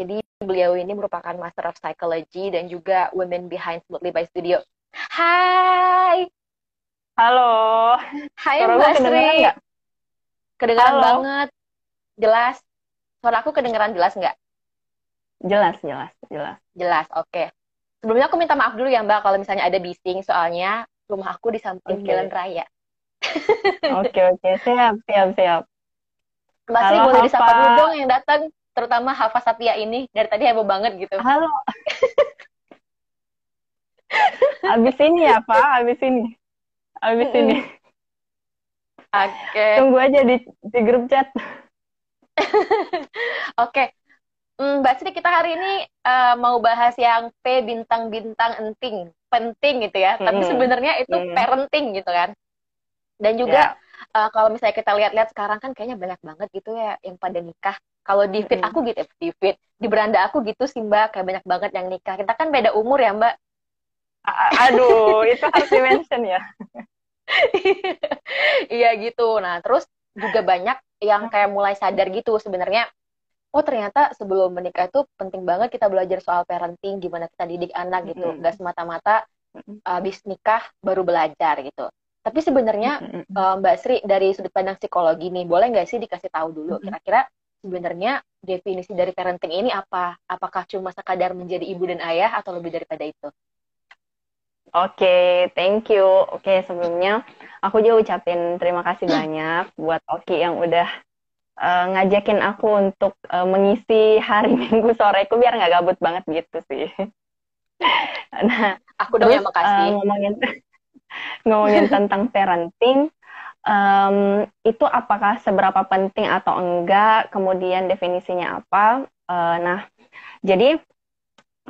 Jadi beliau ini merupakan Master of Psychology dan juga Women Behind Smoothly by Studio. Hai. Halo. Hai Mbak Sri. Kedengaran Halo. banget. Jelas. Suara aku kedengaran jelas nggak? Jelas, jelas, jelas. Jelas, oke. Sebelumnya aku minta maaf dulu ya Mbak kalau misalnya ada bising, soalnya rumah aku di samping Oke. jalan raya. Oke, oke. Siap, siap, siap. Mbak Sri boleh disapa dulu dong yang datang, terutama Hafa Satya ini. Dari tadi heboh banget gitu. Halo. Abis ini ya, Pak. Abis ini. Abis ini. Oke, Tunggu aja di, di grup chat. oke. Hmm, Mbak Sri, kita hari ini eh, mau bahas yang P bintang-bintang enting, penting gitu ya. Tapi Hmm. sebenarnya itu Hmm. parenting gitu kan. Dan juga eh, kalau misalnya kita lihat-lihat sekarang kan kayaknya banyak banget gitu ya yang pada nikah. Kalau di feed Hmm. aku gitu, di feed, di beranda aku gitu sih Mbak, kayak banyak banget yang nikah. Kita kan beda umur ya Mbak. A- Aduh, itu harus di-mention ya. Iya gitu. Nah, terus juga banyak yang kayak mulai sadar gitu sebenarnya. Oh ternyata sebelum menikah itu penting banget kita belajar soal parenting, gimana kita didik anak gitu. Mm-mm. Gak semata-mata habis nikah baru belajar gitu. Tapi sebenarnya eh, Mbak Sri dari sudut pandang psikologi nih, boleh nggak sih dikasih tahu dulu kira-kira sebenarnya definisi dari parenting ini apa? Apakah cuma sekadar menjadi ibu dan ayah atau lebih daripada itu? Oke, thank you. Oke, sebelumnya aku juga ucapin terima kasih banyak buat Oki yang udah eh, ngajakin aku untuk eh, mengisi hari Minggu soreku biar nggak gabut banget gitu sih. Nah, Aku dong yang makasih. eh, ngomongin ngomongin tentang parenting, em, itu apakah seberapa penting atau enggak? Kemudian definisinya apa? Eh, nah, jadi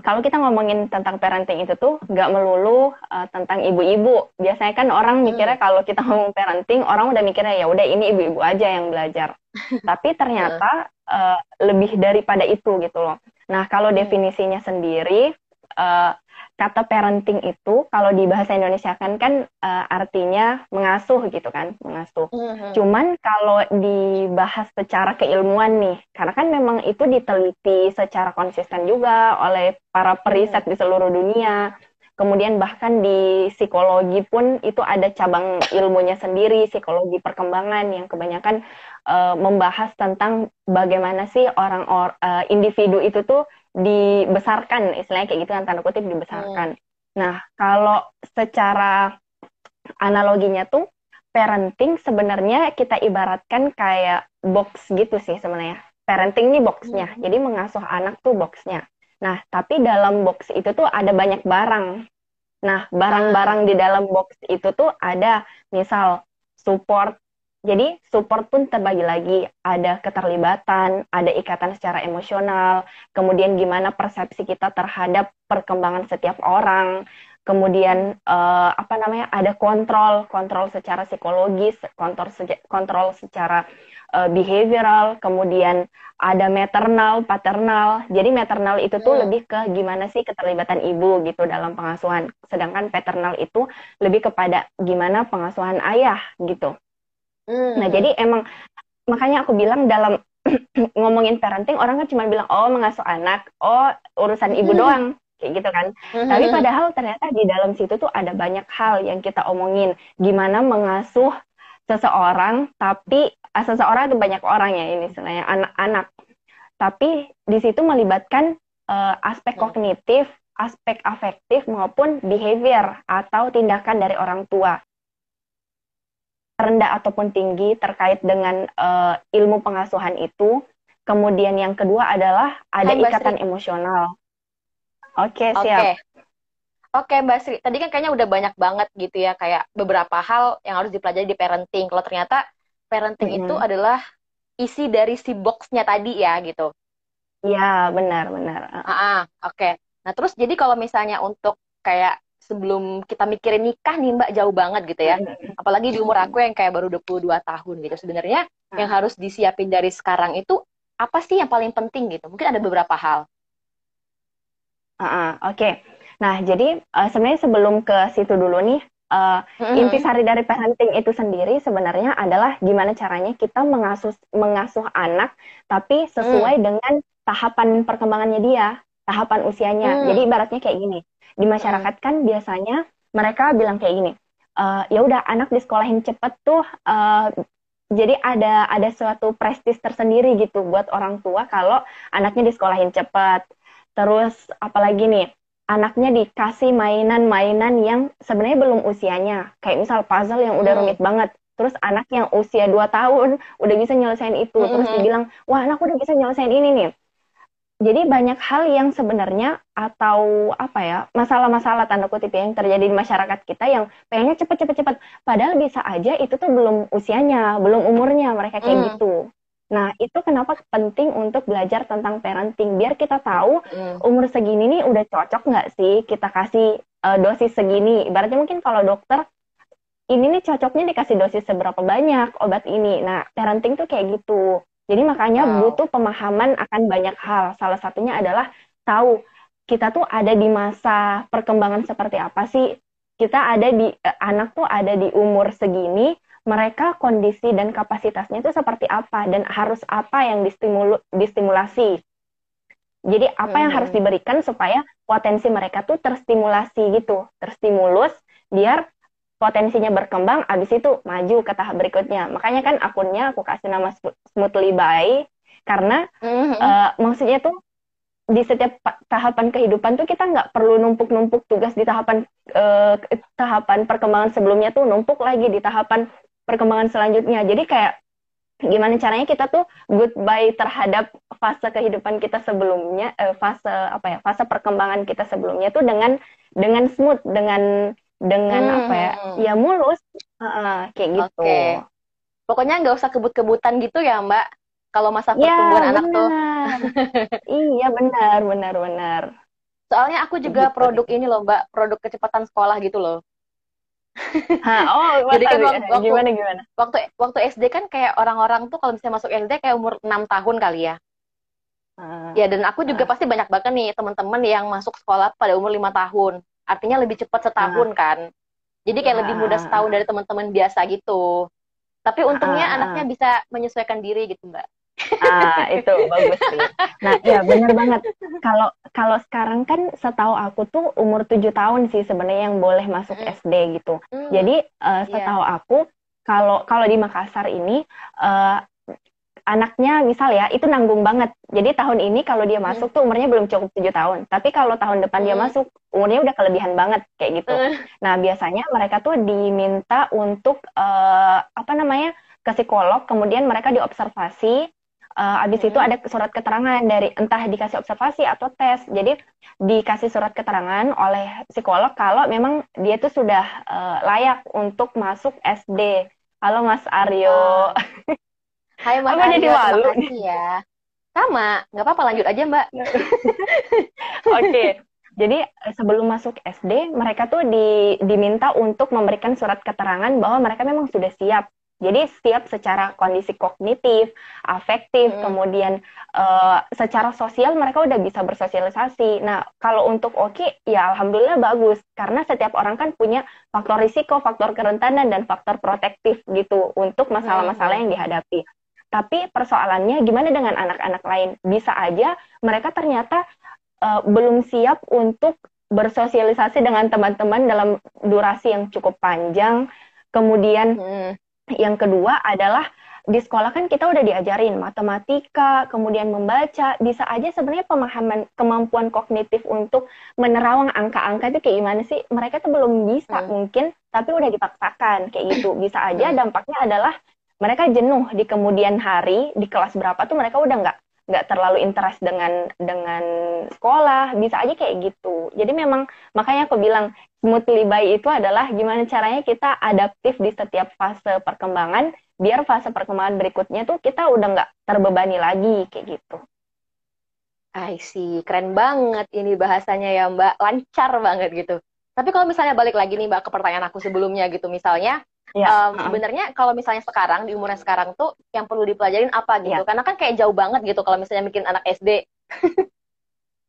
kalau kita ngomongin tentang parenting itu tuh nggak melulu uh, tentang ibu-ibu. Biasanya kan orang Hmm. mikirnya kalau kita ngomong parenting, orang udah mikirnya ya udah ini ibu-ibu aja yang belajar. Tapi ternyata uh, lebih daripada itu gitu loh. Nah, kalau Hmm. definisinya sendiri uh, kata parenting itu kalau di bahasa Indonesia kan kan uh, artinya mengasuh gitu kan, mengasuh. Mhm. Cuman kalau dibahas secara keilmuan nih, karena kan memang itu diteliti secara konsisten juga oleh para periset di seluruh dunia. Kemudian bahkan di psikologi pun itu ada cabang ilmunya sendiri, psikologi perkembangan yang kebanyakan eh, membahas tentang bagaimana sih orang or, eh, individu itu tuh dibesarkan, istilahnya kayak gitu kan tanda kutip dibesarkan. Nah, kalau secara analoginya tuh parenting sebenarnya kita ibaratkan kayak box gitu sih sebenarnya. Parenting ini boxnya, jadi mengasuh anak tuh boxnya. Nah, tapi dalam box itu tuh ada banyak barang. Nah, barang-barang di dalam box itu tuh ada misal support. Jadi support pun terbagi lagi, ada keterlibatan, ada ikatan secara emosional, kemudian gimana persepsi kita terhadap perkembangan setiap orang, kemudian eh, apa namanya ada kontrol kontrol secara psikologis kontrol kontrol secara eh, behavioral kemudian ada maternal paternal. Jadi maternal itu tuh Hmm. lebih ke gimana sih keterlibatan ibu gitu dalam pengasuhan. Sedangkan paternal itu lebih kepada gimana pengasuhan ayah gitu Nah jadi emang makanya aku bilang dalam ngomongin parenting orang kan cuma bilang oh mengasuh anak oh urusan ibu Hmm. doang kayak gitu kan Mhm. tapi padahal ternyata di dalam situ tuh ada banyak hal yang kita omongin. Gimana mengasuh seseorang, tapi ah, seseorang itu banyak orang ya ini sebenarnya anak-anak. Tapi di situ melibatkan eh, aspek Hmm. kognitif, aspek afektif maupun behavior atau tindakan dari orang tua. Rendah ataupun tinggi terkait dengan eh, ilmu pengasuhan itu. Kemudian yang kedua adalah ada Hai, ikatan Sri. emosional. Oke, Oke. siap. Oke, Mbak Sri. Tadi kan kayaknya udah banyak banget gitu ya, kayak beberapa hal yang harus dipelajari di parenting. Kalau ternyata parenting Mm-mm. itu adalah isi dari si boxnya tadi ya, gitu. Ya, benar, benar. Ah, ah, oke. Nah, terus jadi kalau misalnya untuk kayak sebelum kita mikirin nikah nih, Mbak, jauh banget gitu ya. Apalagi di umur aku yang kayak baru 22 tahun gitu. Sebenarnya yang Ah. harus disiapin dari sekarang itu apa sih yang paling penting gitu? Mungkin ada beberapa hal. Ah, ah, Oke. Nah, jadi eh, sebenarnya sebelum ke situ dulu nih, uh, mm-hmm. intisari dari parenting itu sendiri sebenarnya adalah gimana caranya kita mengasuh mengasuh anak tapi sesuai mm. dengan tahapan perkembangannya dia, tahapan usianya. Mm. Jadi ibaratnya kayak gini. Di masyarakat mm. kan biasanya mereka bilang kayak gini. Uh, ya udah anak disekolahin cepet tuh uh, jadi ada ada suatu prestis tersendiri gitu buat orang tua kalau anaknya disekolahin cepet. Terus apalagi nih anaknya dikasih mainan-mainan yang sebenarnya belum usianya. Kayak misal puzzle yang udah hmm. rumit banget. Terus anak yang usia 2 tahun udah bisa nyelesain itu. Hmm. Terus dibilang, wah anak udah bisa nyelesain ini nih. Jadi banyak hal yang sebenarnya atau apa ya masalah-masalah tanda kutip ya, yang terjadi di masyarakat kita yang pengennya cepet-cepet-cepet. Padahal bisa aja itu tuh belum usianya, belum umurnya mereka kayak hmm. gitu. Nah, itu kenapa penting untuk belajar tentang parenting. Biar kita tahu mm. umur segini nih udah cocok nggak sih kita kasih uh, dosis segini. Ibaratnya mungkin kalau dokter, ini nih cocoknya dikasih dosis seberapa banyak obat ini. Nah, parenting tuh kayak gitu. Jadi makanya wow. butuh pemahaman akan banyak hal. Salah satunya adalah tahu kita tuh ada di masa perkembangan seperti apa sih. Kita ada di, uh, anak tuh ada di umur segini, mereka kondisi dan kapasitasnya itu seperti apa dan harus apa yang distimulu, distimulasi. Jadi apa hmm. yang harus hmm. diberikan supaya potensi mereka tuh terstimulasi gitu, terstimulus biar potensinya berkembang, abis itu maju ke tahap berikutnya. Makanya kan akunnya aku kasih nama Smoothly By karena hmm. uh, maksudnya tuh di setiap tahapan kehidupan tuh kita nggak perlu numpuk-numpuk tugas di tahapan uh, tahapan perkembangan sebelumnya tuh numpuk lagi di tahapan perkembangan selanjutnya. Jadi kayak gimana caranya kita tuh goodbye terhadap fase kehidupan kita sebelumnya, eh, fase apa ya, fase perkembangan kita sebelumnya tuh dengan dengan smooth, dengan dengan hmm. apa ya, ya mulus, uh, kayak gitu. Okay. Pokoknya nggak usah kebut-kebutan gitu ya Mbak. Kalau masa ya, pertumbuhan ya, anak tuh. iya benar, benar, benar. Soalnya aku juga gitu. produk ini loh Mbak, produk kecepatan sekolah gitu loh. Hah, oh, jadi kan waktu, waktu gimana gimana? Waktu waktu SD kan kayak orang-orang tuh kalau misalnya masuk SD kayak umur 6 tahun kali ya. Uh, ya dan aku juga uh, pasti banyak banget nih teman-teman yang masuk sekolah pada umur lima tahun. Artinya lebih cepat setahun uh, kan. Jadi kayak lebih mudah setahun dari teman-teman biasa gitu. Tapi untungnya uh, anaknya bisa menyesuaikan diri gitu, Mbak. Ah, itu bagus sih. Nah, ya benar banget. Kalau kalau sekarang kan setahu aku tuh umur tujuh tahun sih sebenarnya yang boleh masuk mm. SD gitu. Mm. Jadi uh, setahu yeah. aku kalau kalau di Makassar ini uh, anaknya misal ya itu nanggung banget. Jadi tahun ini kalau dia masuk mm. tuh umurnya belum cukup tujuh tahun. Tapi kalau tahun depan mm. dia masuk umurnya udah kelebihan banget kayak gitu. Mm. Nah biasanya mereka tuh diminta untuk uh, apa namanya ke psikolog, kemudian mereka diobservasi Uh, abis itu ada surat keterangan dari entah dikasih observasi atau tes. Jadi dikasih surat keterangan oleh psikolog kalau memang dia itu sudah uh, layak untuk masuk SD. Halo Mas Aryo. Hai Mas Aryo, jadi malu? ya. Sama, nggak apa-apa lanjut aja Mbak. Oke. okay. Jadi sebelum masuk SD, mereka tuh di, diminta untuk memberikan surat keterangan bahwa mereka memang sudah siap jadi setiap secara kondisi kognitif, afektif, hmm. kemudian uh, secara sosial mereka udah bisa bersosialisasi. Nah, kalau untuk Oki ya alhamdulillah bagus karena setiap orang kan punya faktor risiko, faktor kerentanan dan faktor protektif gitu untuk masalah-masalah hmm. yang dihadapi. Tapi persoalannya gimana dengan anak-anak lain? Bisa aja mereka ternyata uh, belum siap untuk bersosialisasi dengan teman-teman dalam durasi yang cukup panjang. Kemudian hmm yang kedua adalah di sekolah kan kita udah diajarin matematika, kemudian membaca, bisa aja sebenarnya pemahaman kemampuan kognitif untuk menerawang angka-angka itu kayak gimana sih? Mereka tuh belum bisa hmm. mungkin, tapi udah dipaksakan kayak gitu. Bisa aja hmm. dampaknya adalah mereka jenuh di kemudian hari di kelas berapa tuh mereka udah nggak nggak terlalu interest dengan dengan sekolah bisa aja kayak gitu. Jadi memang makanya aku bilang smoothly by itu adalah gimana caranya kita adaptif di setiap fase perkembangan biar fase perkembangan berikutnya tuh kita udah nggak terbebani lagi kayak gitu. I see, keren banget ini bahasanya ya Mbak, lancar banget gitu. Tapi kalau misalnya balik lagi nih Mbak ke pertanyaan aku sebelumnya gitu, misalnya Ya. Um, sebenarnya kalau misalnya sekarang di umurnya sekarang tuh yang perlu dipelajarin apa gitu? Ya. Karena kan kayak jauh banget gitu kalau misalnya bikin anak SD.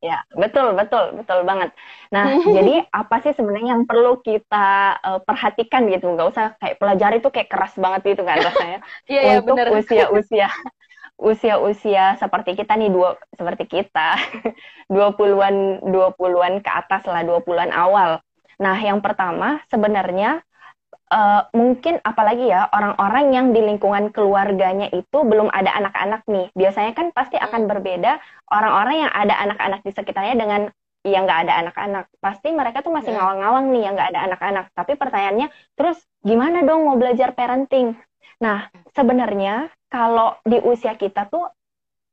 Ya, betul, betul, betul banget. Nah, jadi apa sih sebenarnya yang perlu kita uh, perhatikan gitu? Gak usah kayak pelajari itu kayak keras banget gitu kan rasanya. Iya, Untuk usia-usia usia-usia seperti kita nih dua seperti kita 20-an 20-an ke atas lah 20-an awal. Nah, yang pertama sebenarnya uh, mungkin apalagi ya orang-orang yang di lingkungan keluarganya itu belum ada anak-anak nih. Biasanya kan pasti akan berbeda orang-orang yang ada anak-anak di sekitarnya dengan yang nggak ada anak-anak. Pasti mereka tuh masih ngawang-ngawang nih yang nggak ada anak-anak. Tapi pertanyaannya, terus gimana dong mau belajar parenting? Nah, sebenarnya kalau di usia kita tuh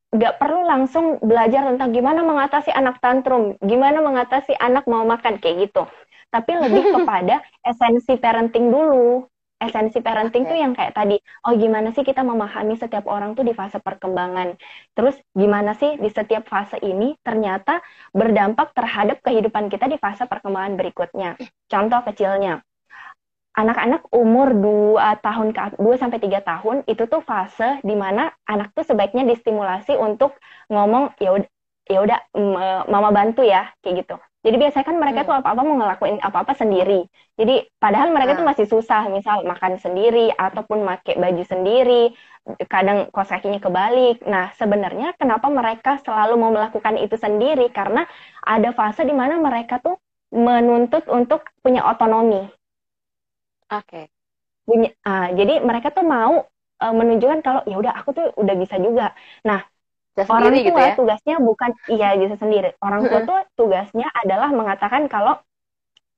nggak perlu langsung belajar tentang gimana mengatasi anak tantrum, gimana mengatasi anak mau makan kayak gitu. Tapi lebih kepada esensi parenting dulu. Esensi parenting okay. tuh yang kayak tadi, oh gimana sih kita memahami setiap orang tuh di fase perkembangan. Terus gimana sih di setiap fase ini ternyata berdampak terhadap kehidupan kita di fase perkembangan berikutnya. Contoh kecilnya, anak-anak umur 2 tahun ke 2 sampai 3 tahun itu tuh fase di mana anak tuh sebaiknya distimulasi untuk ngomong ya udah ya udah mama bantu ya kayak gitu. Jadi biasanya kan mereka hmm. tuh apa-apa mau ngelakuin apa-apa sendiri. Jadi padahal mereka hmm. tuh masih susah, misal makan sendiri ataupun pakai baju sendiri, kadang kos kakinya kebalik. Nah, sebenarnya kenapa mereka selalu mau melakukan itu sendiri? Karena ada fase di mana mereka tuh menuntut untuk punya otonomi. Oke. Okay. uh, jadi mereka tuh mau uh, menunjukkan kalau ya udah aku tuh udah bisa juga. Nah, bisa orang tua gitu ya? tugasnya bukan iya bisa sendiri. Orang tua tuh tugasnya adalah mengatakan kalau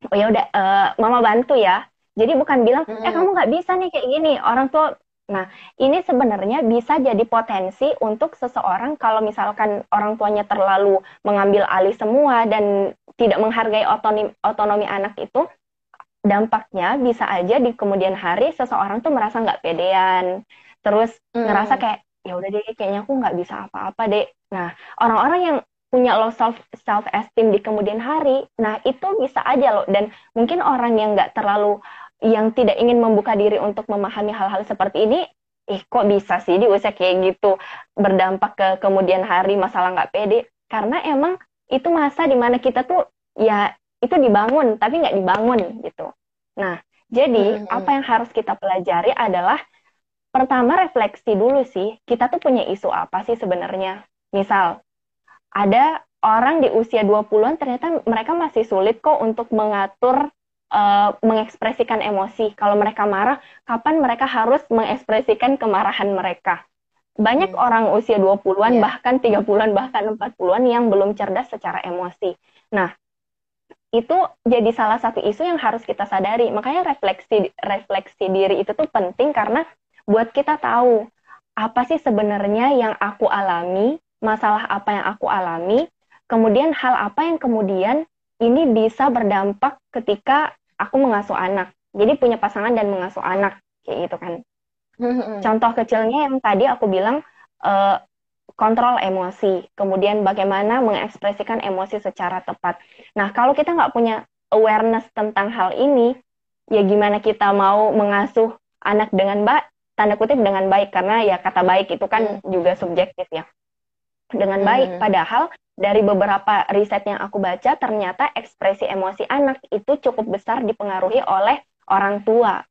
oh ya udah uh, mama bantu ya. Jadi bukan bilang eh kamu nggak bisa nih kayak gini. Orang tua Nah, ini sebenarnya bisa jadi potensi untuk seseorang kalau misalkan orang tuanya terlalu mengambil alih semua dan tidak menghargai otonomi, otonomi anak itu, dampaknya bisa aja di kemudian hari seseorang tuh merasa nggak pedean, terus hmm. ngerasa kayak ya udah deh kayaknya aku nggak bisa apa-apa deh. Nah orang-orang yang punya low self self esteem di kemudian hari, nah itu bisa aja loh dan mungkin orang yang nggak terlalu yang tidak ingin membuka diri untuk memahami hal-hal seperti ini, eh kok bisa sih di usia kayak gitu berdampak ke kemudian hari masalah nggak pede karena emang itu masa di mana kita tuh ya itu dibangun tapi nggak dibangun gitu. Nah, jadi hmm, hmm. apa yang harus kita pelajari adalah pertama refleksi dulu sih, kita tuh punya isu apa sih sebenarnya? Misal, ada orang di usia 20-an ternyata mereka masih sulit kok untuk mengatur uh, mengekspresikan emosi. Kalau mereka marah, kapan mereka harus mengekspresikan kemarahan mereka? Banyak hmm. orang usia 20-an, yeah. bahkan 30-an, bahkan 40-an yang belum cerdas secara emosi. Nah, itu jadi salah satu isu yang harus kita sadari. Makanya refleksi refleksi diri itu tuh penting karena buat kita tahu apa sih sebenarnya yang aku alami, masalah apa yang aku alami, kemudian hal apa yang kemudian ini bisa berdampak ketika aku mengasuh anak. Jadi punya pasangan dan mengasuh anak kayak gitu kan. Contoh kecilnya yang tadi aku bilang uh, kontrol emosi, kemudian bagaimana mengekspresikan emosi secara tepat. Nah, kalau kita nggak punya awareness tentang hal ini, ya gimana kita mau mengasuh anak dengan baik, tanda kutip dengan baik, karena ya kata baik itu kan hmm. juga subjektif ya. Dengan baik, hmm. padahal dari beberapa riset yang aku baca, ternyata ekspresi emosi anak itu cukup besar dipengaruhi oleh orang tua.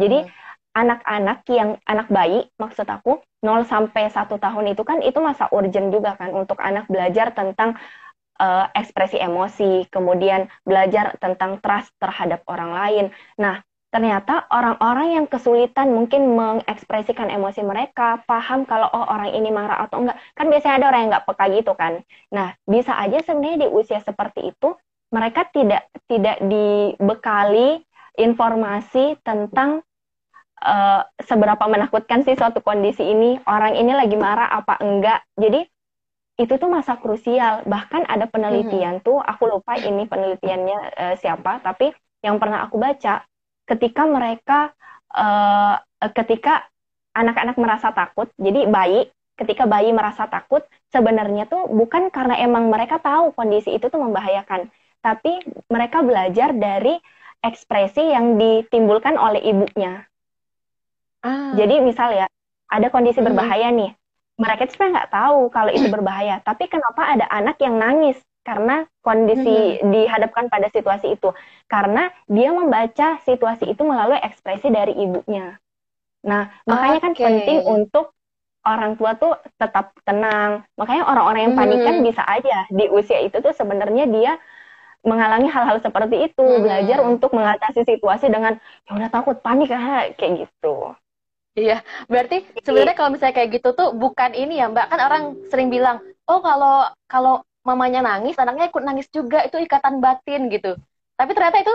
Jadi, hmm anak-anak yang anak bayi maksud aku 0 sampai 1 tahun itu kan itu masa urgent juga kan untuk anak belajar tentang uh, ekspresi emosi, kemudian belajar tentang trust terhadap orang lain. Nah, ternyata orang-orang yang kesulitan mungkin mengekspresikan emosi mereka, paham kalau oh orang ini marah atau enggak. Kan biasanya ada orang yang enggak peka gitu kan. Nah, bisa aja sebenarnya di usia seperti itu mereka tidak tidak dibekali informasi tentang uh, seberapa menakutkan sih suatu kondisi ini, orang ini lagi marah apa enggak. Jadi itu tuh masa krusial. Bahkan ada penelitian hmm. tuh, aku lupa ini penelitiannya uh, siapa, tapi yang pernah aku baca, ketika mereka, uh, ketika anak-anak merasa takut, jadi bayi, ketika bayi merasa takut, sebenarnya tuh bukan karena emang mereka tahu kondisi itu tuh membahayakan, tapi mereka belajar dari ekspresi yang ditimbulkan oleh ibunya. Ah. Jadi misal ya, ada kondisi hmm. berbahaya nih. Mereka sebenarnya nggak tahu kalau itu berbahaya. Tapi kenapa ada anak yang nangis karena kondisi hmm. dihadapkan pada situasi itu karena dia membaca situasi itu melalui ekspresi dari ibunya. Nah, makanya okay. kan penting untuk orang tua tuh tetap tenang. Makanya orang-orang yang panik kan bisa aja di usia itu tuh sebenarnya dia mengalami hal-hal seperti itu, hmm. belajar untuk mengatasi situasi dengan ya udah takut panik ah kayak gitu. Iya, berarti sebenarnya kalau misalnya kayak gitu tuh bukan ini ya Mbak, kan orang sering bilang, oh kalau kalau mamanya nangis, anaknya ikut nangis juga, itu ikatan batin gitu. Tapi ternyata itu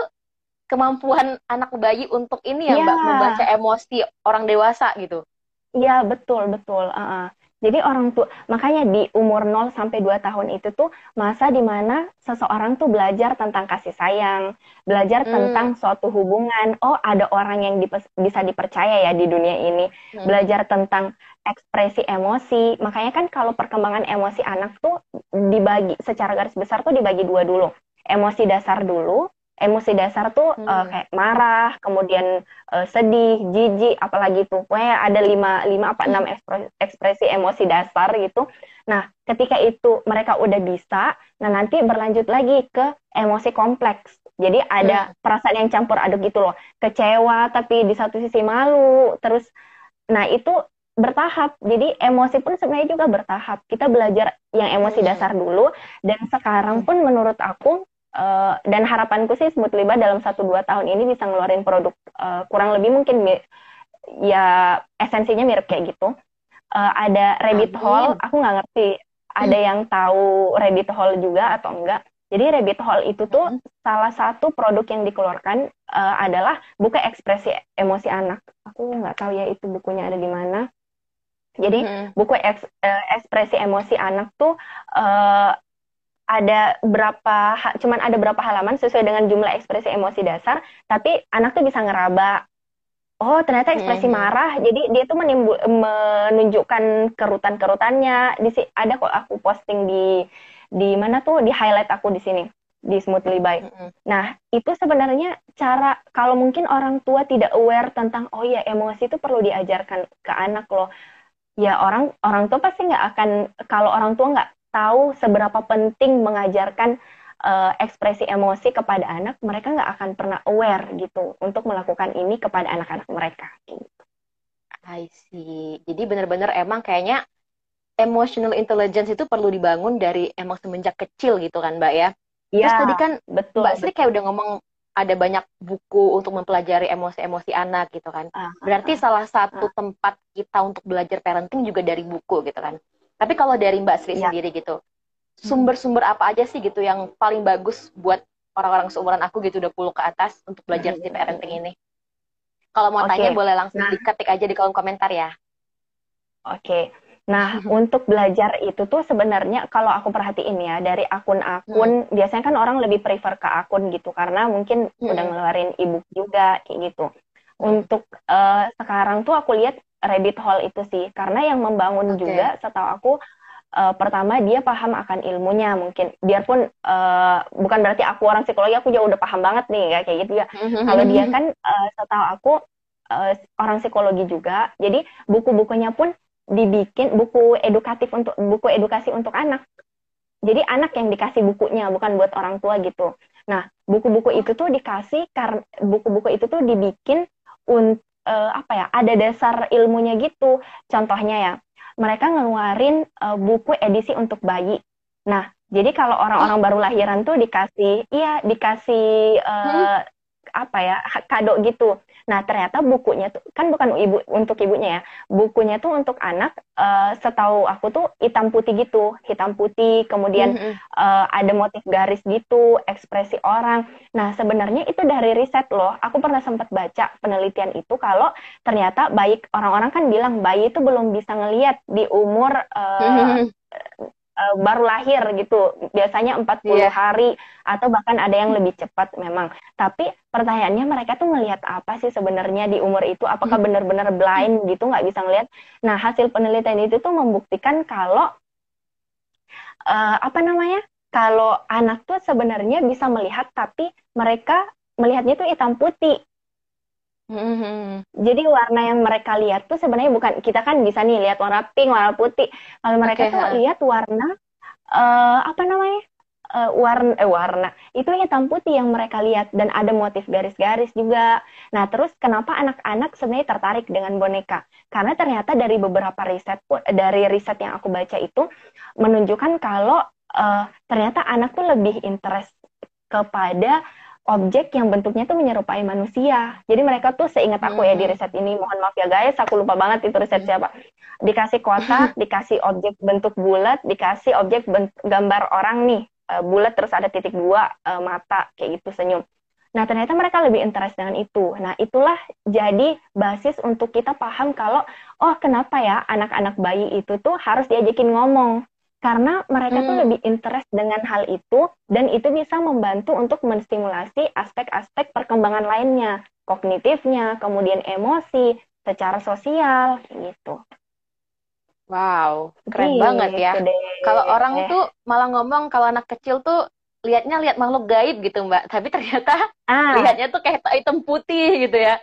kemampuan anak bayi untuk ini ya, ya. Mbak, membaca emosi orang dewasa gitu. Iya, betul, betul. Uh -uh. Jadi orang tua, makanya di umur 0 sampai 2 tahun itu tuh masa di mana seseorang tuh belajar tentang kasih sayang, belajar hmm. tentang suatu hubungan. Oh, ada orang yang dipes, bisa dipercaya ya di dunia ini. Hmm. Belajar tentang ekspresi emosi. Makanya kan kalau perkembangan emosi anak tuh dibagi secara garis besar tuh dibagi dua dulu. Emosi dasar dulu, emosi dasar tuh hmm. uh, kayak marah, kemudian uh, sedih, jijik, apalagi tuh pokoknya ada lima lima apa enam ekspresi, ekspresi emosi dasar gitu. Nah, ketika itu mereka udah bisa, nah nanti berlanjut lagi ke emosi kompleks. Jadi ada hmm. perasaan yang campur aduk gitu loh, kecewa tapi di satu sisi malu, terus nah itu bertahap. Jadi emosi pun sebenarnya juga bertahap. Kita belajar yang emosi hmm. dasar dulu dan sekarang pun menurut aku Uh, dan harapanku sih Smoothly Bar dalam satu dua tahun ini bisa ngeluarin produk uh, kurang lebih mungkin ya esensinya mirip kayak gitu. Uh, ada rabbit Amin. hole, aku nggak ngerti ada hmm. yang tahu rabbit hole juga atau enggak. Jadi rabbit hole itu tuh hmm. salah satu produk yang dikeluarkan uh, adalah buku ekspresi emosi anak. Aku nggak tahu ya itu bukunya ada di mana. Jadi hmm. buku eks, uh, ekspresi emosi anak tuh uh, ada berapa cuman ada berapa halaman sesuai dengan jumlah ekspresi emosi dasar tapi anak tuh bisa ngeraba oh ternyata ekspresi hmm. marah jadi dia tuh menimbul, menunjukkan kerutan-kerutannya di ada kok aku posting di di mana tuh di highlight aku di sini di Smoothly By. Hmm. Nah, itu sebenarnya cara kalau mungkin orang tua tidak aware tentang oh ya emosi itu perlu diajarkan ke anak loh. Ya orang orang tua pasti nggak akan kalau orang tua nggak tahu seberapa penting mengajarkan uh, ekspresi emosi kepada anak, mereka nggak akan pernah aware gitu untuk melakukan ini kepada anak-anak mereka. Gitu. I see. Jadi benar-benar emang kayaknya emotional intelligence itu perlu dibangun dari emang semenjak kecil gitu kan, Mbak ya? Iya. Terus tadi kan betul, Mbak Sri kayak udah ngomong ada banyak buku untuk mempelajari emosi-emosi anak gitu kan. Uh, Berarti uh, salah satu uh. tempat kita untuk belajar parenting juga dari buku gitu kan. Tapi kalau dari Mbak Sri ya. sendiri gitu, sumber-sumber apa aja sih gitu yang paling bagus buat orang-orang seumuran aku gitu udah puluh ke atas untuk belajar di parenting ini? Kalau mau okay. tanya boleh langsung nah. diketik aja di kolom komentar ya. Oke. Okay. Nah, untuk belajar itu tuh sebenarnya kalau aku perhatiin ya dari akun-akun hmm. biasanya kan orang lebih prefer ke akun gitu karena mungkin hmm. udah ngeluarin ebook juga kayak gitu. Hmm. Untuk uh, sekarang tuh aku lihat rabbit hole itu sih. Karena yang membangun okay. juga setahu aku uh, pertama dia paham akan ilmunya mungkin. Biarpun uh, bukan berarti aku orang psikologi aku juga udah paham banget nih kayak gitu ya. Mm-hmm. kalau dia kan uh, setahu aku uh, orang psikologi juga. Jadi buku-bukunya pun dibikin buku edukatif untuk buku edukasi untuk anak. Jadi anak yang dikasih bukunya bukan buat orang tua gitu. Nah buku-buku itu tuh dikasih karena buku-buku itu tuh dibikin untuk uh, apa ya ada dasar ilmunya gitu. Contohnya ya mereka ngeluarin uh, buku edisi untuk bayi. Nah jadi kalau orang-orang baru lahiran tuh dikasih iya dikasih uh, hmm. apa ya kado gitu. Nah ternyata bukunya tuh kan bukan ibu untuk ibunya ya, bukunya tuh untuk anak. Uh, setahu aku tuh hitam putih gitu, hitam putih, kemudian mm -hmm. uh, ada motif garis gitu, ekspresi orang. Nah sebenarnya itu dari riset loh. Aku pernah sempat baca penelitian itu kalau ternyata baik orang-orang kan bilang bayi itu belum bisa ngelihat di umur uh, mm -hmm uh, baru lahir gitu. Biasanya 40 yeah. hari atau bahkan ada yang lebih cepat memang. Tapi pertanyaannya mereka tuh ngelihat apa sih sebenarnya di umur itu? Apakah hmm. benar-benar blind gitu nggak bisa ngelihat? Nah, hasil penelitian itu tuh membuktikan kalau uh, apa namanya? Kalau anak tuh sebenarnya bisa melihat tapi mereka melihatnya tuh hitam putih Mm-hmm. Jadi warna yang mereka lihat tuh sebenarnya bukan kita kan bisa nih lihat warna pink, warna putih. Kalau mereka okay, tuh lihat warna uh, apa namanya uh, warna eh, warna itu hitam putih yang mereka lihat dan ada motif garis-garis juga. Nah, terus kenapa anak-anak sebenarnya tertarik dengan boneka? Karena ternyata dari beberapa riset dari riset yang aku baca itu menunjukkan kalau uh, ternyata anak tuh lebih interest kepada objek yang bentuknya tuh menyerupai manusia. Jadi mereka tuh seingat aku ya di riset ini, mohon maaf ya guys, aku lupa banget itu riset siapa. Dikasih kotak, dikasih objek bentuk bulat, dikasih objek bentuk, gambar orang nih, uh, bulat terus ada titik dua uh, mata kayak gitu senyum. Nah, ternyata mereka lebih interest dengan itu. Nah, itulah jadi basis untuk kita paham kalau, oh kenapa ya anak-anak bayi itu tuh harus diajakin ngomong. Karena mereka hmm. tuh lebih interest dengan hal itu, dan itu bisa membantu untuk menstimulasi aspek-aspek perkembangan lainnya. Kognitifnya, kemudian emosi, secara sosial, gitu. Wow, keren Gini, banget ya. Kalau orang tuh malah ngomong kalau anak kecil tuh lihatnya lihat makhluk gaib gitu mbak, tapi ternyata ah. lihatnya tuh kayak hitam putih gitu ya.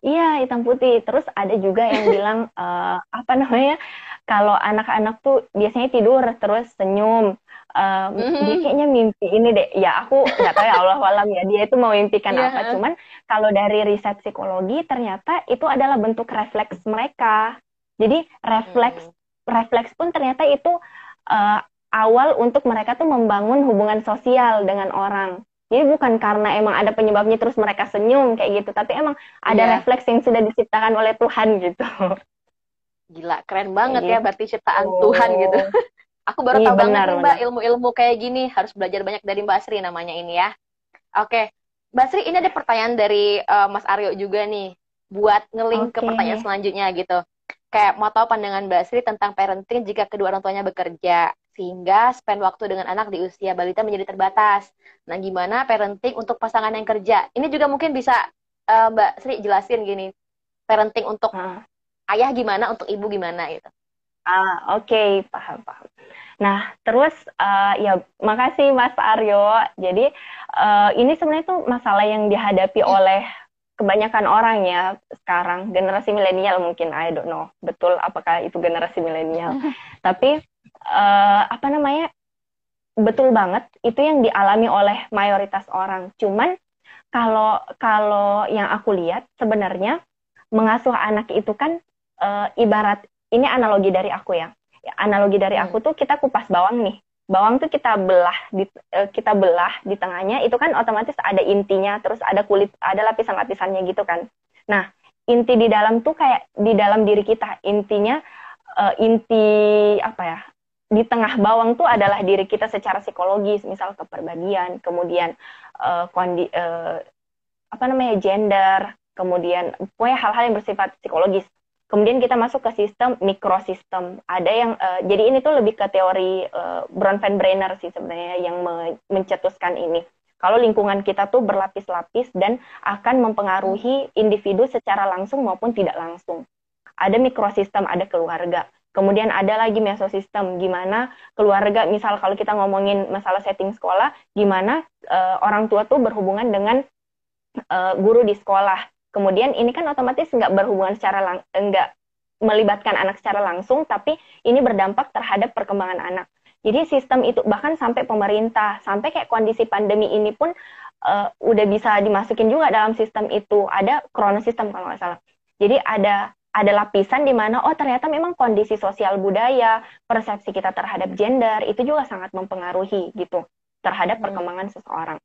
Iya hitam putih. Terus ada juga yang bilang uh, apa namanya kalau anak-anak tuh biasanya tidur terus senyum. Uh, mm-hmm. Dia kayaknya mimpi ini deh. Ya aku nggak tahu ya Allah alam ya dia itu mau mimpikan yeah. apa. Cuman kalau dari riset psikologi ternyata itu adalah bentuk refleks mereka jadi refleks hmm. refleks pun ternyata itu uh, awal untuk mereka tuh membangun hubungan sosial dengan orang. Jadi bukan karena emang ada penyebabnya terus mereka senyum kayak gitu, tapi emang ada yeah. refleks yang sudah diciptakan oleh Tuhan gitu. Gila, keren banget ya berarti ciptaan oh. Tuhan gitu. Aku baru iya, tahu benar, banget Mbak ilmu-ilmu kayak gini, harus belajar banyak dari Mbak Sri namanya ini ya. Oke, Mbak Sri ini ada pertanyaan dari uh, Mas Aryo juga nih, buat ngeling okay. ke pertanyaan selanjutnya gitu kayak mau tahu pandangan Mbak Sri tentang parenting jika kedua orang tuanya bekerja sehingga spend waktu dengan anak di usia balita menjadi terbatas. Nah, gimana parenting untuk pasangan yang kerja? Ini juga mungkin bisa uh, Mbak Sri jelasin gini, parenting untuk hmm. Ayah gimana, untuk ibu gimana gitu. Ah, oke, okay. paham paham. Nah, terus uh, ya makasih Mas Aryo. Jadi uh, ini sebenarnya tuh masalah yang dihadapi hmm. oleh kebanyakan orang ya sekarang generasi milenial mungkin I don't know betul apakah itu generasi milenial tapi uh, apa namanya betul banget itu yang dialami oleh mayoritas orang cuman kalau kalau yang aku lihat sebenarnya mengasuh anak itu kan uh, ibarat ini analogi dari aku ya. Analogi dari aku hmm. tuh kita kupas bawang nih. Bawang tuh kita belah di eh, kita belah di tengahnya itu kan otomatis ada intinya terus ada kulit ada lapisan-lapisannya gitu kan. Nah inti di dalam tuh kayak di dalam diri kita. Intinya uh, inti apa ya? Di tengah bawang tuh adalah diri kita secara psikologis misal kepribadian kemudian uh, kondi uh, apa namanya gender kemudian pokoknya hal-hal yang bersifat psikologis Kemudian kita masuk ke sistem mikrosistem. Ada yang uh, jadi ini tuh lebih ke teori uh, Bronfenbrenner sih sebenarnya yang me mencetuskan ini. Kalau lingkungan kita tuh berlapis-lapis dan akan mempengaruhi individu secara langsung maupun tidak langsung. Ada mikrosistem, ada keluarga. Kemudian ada lagi mesosistem, gimana keluarga, misal kalau kita ngomongin masalah setting sekolah, gimana uh, orang tua tuh berhubungan dengan uh, guru di sekolah Kemudian ini kan otomatis nggak berhubungan secara lang nggak melibatkan anak secara langsung, tapi ini berdampak terhadap perkembangan anak. Jadi sistem itu bahkan sampai pemerintah, sampai kayak kondisi pandemi ini pun uh, udah bisa dimasukin juga dalam sistem itu. Ada kronos sistem kalau nggak salah. Jadi ada ada lapisan di mana oh ternyata memang kondisi sosial budaya, persepsi kita terhadap gender itu juga sangat mempengaruhi gitu terhadap hmm. perkembangan seseorang.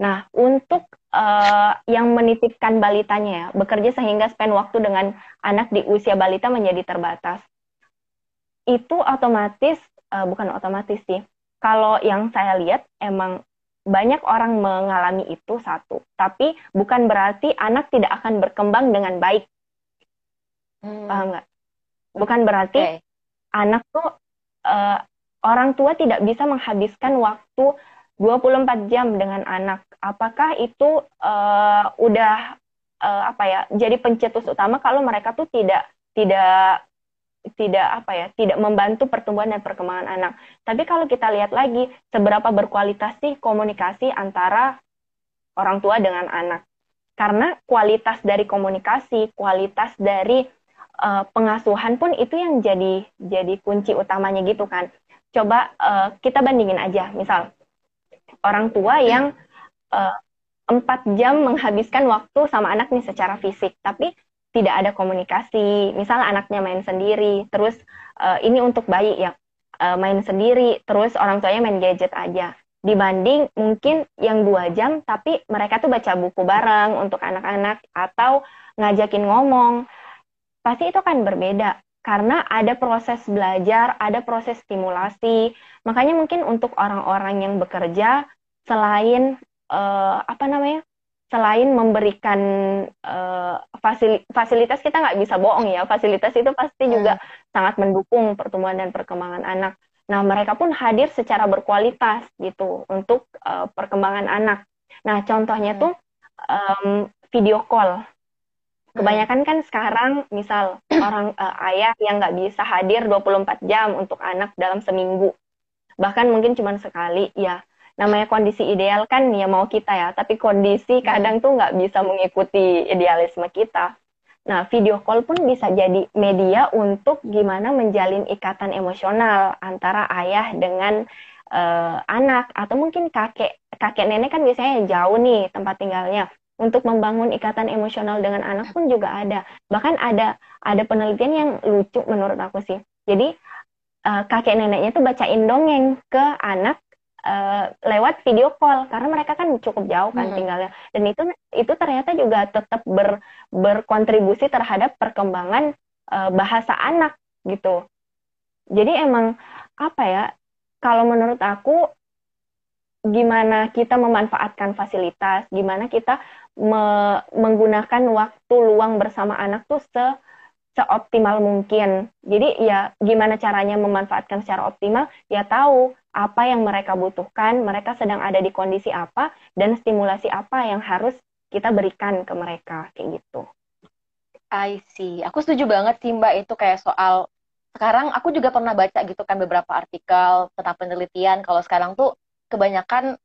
Nah, untuk uh, yang menitipkan balitanya ya, bekerja sehingga spend waktu dengan anak di usia balita menjadi terbatas. Itu otomatis, uh, bukan otomatis sih, kalau yang saya lihat emang banyak orang mengalami itu satu, tapi bukan berarti anak tidak akan berkembang dengan baik. Hmm. Paham nggak? Bukan berarti okay. anak tuh uh, orang tua tidak bisa menghabiskan waktu 24 jam dengan anak apakah itu uh, udah uh, apa ya jadi pencetus utama kalau mereka tuh tidak tidak tidak apa ya tidak membantu pertumbuhan dan perkembangan anak. Tapi kalau kita lihat lagi seberapa berkualitas sih komunikasi antara orang tua dengan anak. Karena kualitas dari komunikasi, kualitas dari uh, pengasuhan pun itu yang jadi jadi kunci utamanya gitu kan. Coba uh, kita bandingin aja, misal orang tua yang uh, empat jam menghabiskan waktu sama anak nih secara fisik, tapi tidak ada komunikasi. Misal anaknya main sendiri, terus uh, ini untuk bayi ya uh, main sendiri, terus orang tuanya main gadget aja. Dibanding mungkin yang dua jam, tapi mereka tuh baca buku bareng untuk anak-anak atau ngajakin ngomong, pasti itu kan berbeda karena ada proses belajar, ada proses stimulasi. Makanya mungkin untuk orang-orang yang bekerja selain uh, apa namanya selain memberikan uh, fasilitas kita nggak bisa bohong ya fasilitas itu pasti hmm. juga sangat mendukung pertumbuhan dan perkembangan anak. Nah mereka pun hadir secara berkualitas gitu untuk uh, perkembangan anak. Nah contohnya hmm. tuh um, video call. Kebanyakan kan sekarang misal orang uh, ayah yang nggak bisa hadir 24 jam untuk anak dalam seminggu, bahkan mungkin cuma sekali ya namanya kondisi ideal kan ya mau kita ya, tapi kondisi hmm. kadang tuh nggak bisa mengikuti idealisme kita. Nah, video call pun bisa jadi media untuk gimana menjalin ikatan emosional antara ayah dengan uh, anak atau mungkin kakek kakek nenek kan biasanya jauh nih tempat tinggalnya. Untuk membangun ikatan emosional dengan anak pun juga ada. Bahkan ada ada penelitian yang lucu menurut aku sih. Jadi uh, kakek neneknya tuh bacain dongeng ke anak uh, lewat video call karena mereka kan cukup jauh kan hmm. tinggalnya dan itu itu ternyata juga tetap ber, berkontribusi terhadap perkembangan uh, bahasa anak gitu jadi emang apa ya kalau menurut aku gimana kita memanfaatkan fasilitas gimana kita me menggunakan waktu luang bersama anak tuh se seoptimal mungkin. Jadi ya gimana caranya memanfaatkan secara optimal? Ya tahu apa yang mereka butuhkan, mereka sedang ada di kondisi apa, dan stimulasi apa yang harus kita berikan ke mereka, kayak gitu. I see. Aku setuju banget sih Mbak itu kayak soal sekarang aku juga pernah baca gitu kan beberapa artikel tentang penelitian kalau sekarang tuh kebanyakan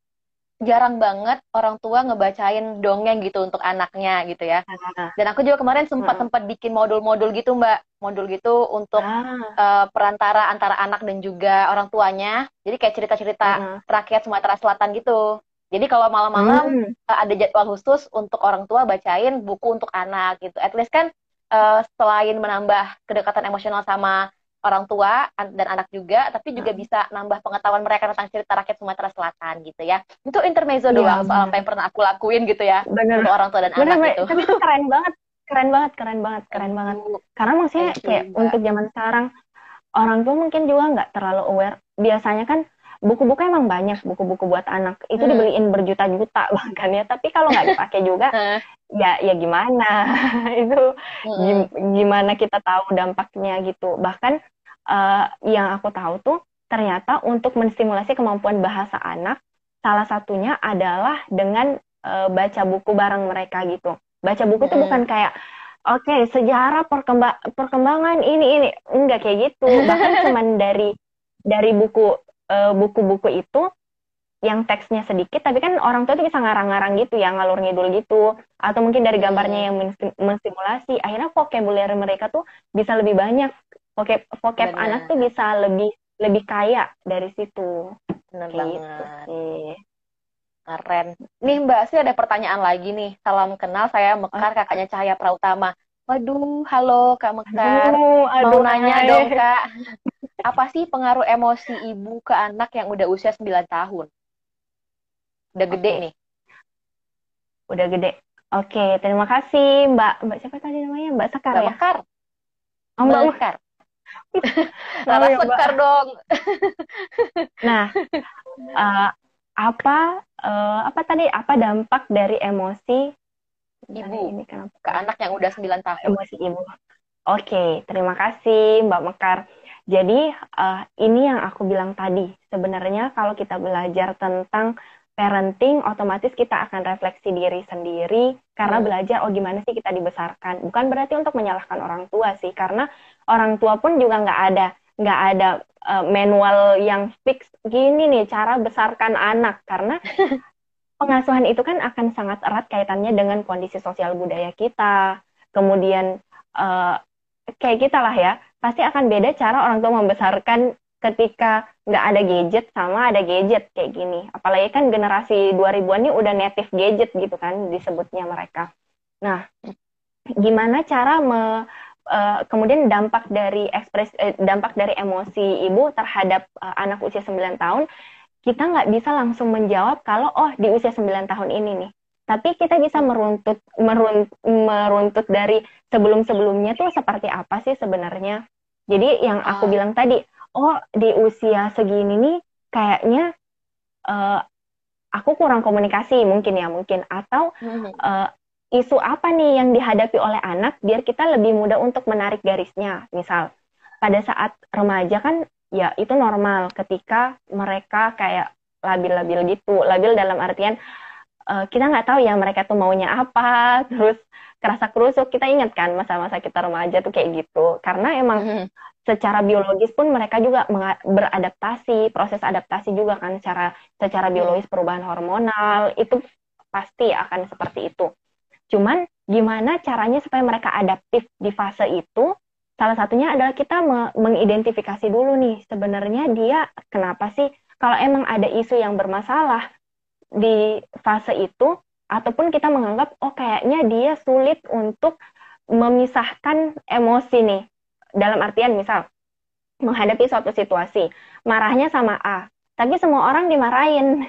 jarang banget orang tua ngebacain dongeng gitu untuk anaknya gitu ya. Dan aku juga kemarin sempat sempat bikin modul-modul gitu mbak, modul gitu untuk uh, perantara antara anak dan juga orang tuanya. Jadi kayak cerita-cerita rakyat Sumatera Selatan gitu. Jadi kalau malam-malam hmm. ada jadwal khusus untuk orang tua bacain buku untuk anak gitu. At least kan uh, selain menambah kedekatan emosional sama orang tua dan anak juga, tapi juga hmm. bisa nambah pengetahuan mereka tentang cerita rakyat Sumatera Selatan gitu ya. Itu intermezzo ya, doang soal apa yang pernah aku lakuin gitu ya bener. untuk orang tua dan bener, anak itu. Tapi itu keren banget, keren banget, keren banget, keren banget. Karena maksudnya kayak juga. untuk zaman sekarang orang tua mungkin juga nggak terlalu aware. Biasanya kan buku-buku emang banyak buku-buku buat anak. Itu hmm. dibeliin berjuta-juta bahkan ya. Tapi kalau nggak dipakai juga ya ya gimana? Itu hmm. gimana kita tahu dampaknya gitu. Bahkan uh, yang aku tahu tuh ternyata untuk menstimulasi kemampuan bahasa anak salah satunya adalah dengan uh, baca buku bareng mereka gitu. Baca buku hmm. tuh bukan kayak oke okay, sejarah perkembang perkembangan ini ini. Enggak kayak gitu. Bahkan cuman dari dari buku buku-buku uh, itu yang teksnya sedikit tapi kan orang tua tuh bisa ngarang-ngarang gitu ya ngalur ngidul gitu atau mungkin dari gambarnya yang menstimulasi akhirnya vocabulary mereka tuh bisa lebih banyak vocab vocab Bener. anak tuh bisa lebih lebih kaya dari situ Bener gitu banget sih. keren nih mbak sih ada pertanyaan lagi nih salam kenal saya Mekar kakaknya Cahaya Prautama Waduh, halo Kak Mekar. Aduh, aduh, Mau nanya hai. dong Kak. Apa sih pengaruh emosi ibu ke anak yang udah usia 9 tahun? Udah gede nih. Udah gede. Oke, terima kasih Mbak. Mbak siapa tadi namanya? Mbak Sekar Mbak ya? Mekar. Oh, Mbak Mekar. Laras oh, Sekar dong. nah, uh, apa uh, apa tadi apa dampak dari emosi ibu ini kenapa? ke anak yang udah 9 tahun. Emosi ibu. Oke, terima kasih Mbak Mekar. Jadi uh, ini yang aku bilang tadi. Sebenarnya kalau kita belajar tentang parenting, otomatis kita akan refleksi diri sendiri karena hmm. belajar oh gimana sih kita dibesarkan. Bukan berarti untuk menyalahkan orang tua sih, karena orang tua pun juga nggak ada nggak ada uh, manual yang fix gini nih cara besarkan anak karena pengasuhan itu kan akan sangat erat kaitannya dengan kondisi sosial budaya kita. Kemudian uh, kayak kita lah ya, pasti akan beda cara orang tua membesarkan ketika nggak ada gadget sama ada gadget kayak gini. Apalagi kan generasi 2000-an ini udah native gadget gitu kan disebutnya mereka. Nah, gimana cara me, uh, kemudian dampak dari ekspres uh, dampak dari emosi ibu terhadap uh, anak usia 9 tahun kita nggak bisa langsung menjawab kalau oh di usia 9 tahun ini nih. Tapi kita bisa meruntut meruntut, meruntut dari sebelum-sebelumnya tuh seperti apa sih sebenarnya. Jadi yang aku oh. bilang tadi, oh di usia segini nih kayaknya uh, aku kurang komunikasi mungkin ya mungkin atau uh, isu apa nih yang dihadapi oleh anak biar kita lebih mudah untuk menarik garisnya misal pada saat remaja kan ya itu normal ketika mereka kayak labil-labil gitu labil dalam artian uh, kita nggak tahu ya mereka tuh maunya apa terus kerasa kerusuk. Kita ingat kan masa-masa kita remaja tuh kayak gitu. Karena emang hmm. secara biologis pun mereka juga beradaptasi proses adaptasi juga kan. Secara secara biologis perubahan hormonal itu pasti akan seperti itu. Cuman gimana caranya supaya mereka adaptif di fase itu? Salah satunya adalah kita mengidentifikasi dulu nih sebenarnya dia kenapa sih? Kalau emang ada isu yang bermasalah di fase itu ataupun kita menganggap oh kayaknya dia sulit untuk memisahkan emosi nih. Dalam artian misal menghadapi suatu situasi marahnya sama A tapi semua orang dimarahin.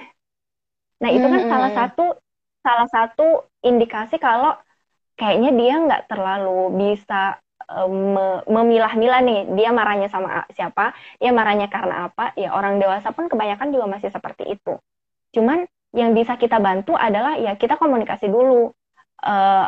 Nah itu kan hmm. salah satu salah satu indikasi kalau kayaknya dia nggak terlalu bisa um, memilah-milah nih. Dia marahnya sama siapa? Dia marahnya karena apa? Ya orang dewasa pun kebanyakan juga masih seperti itu. Cuman yang bisa kita bantu adalah ya kita komunikasi dulu. Uh,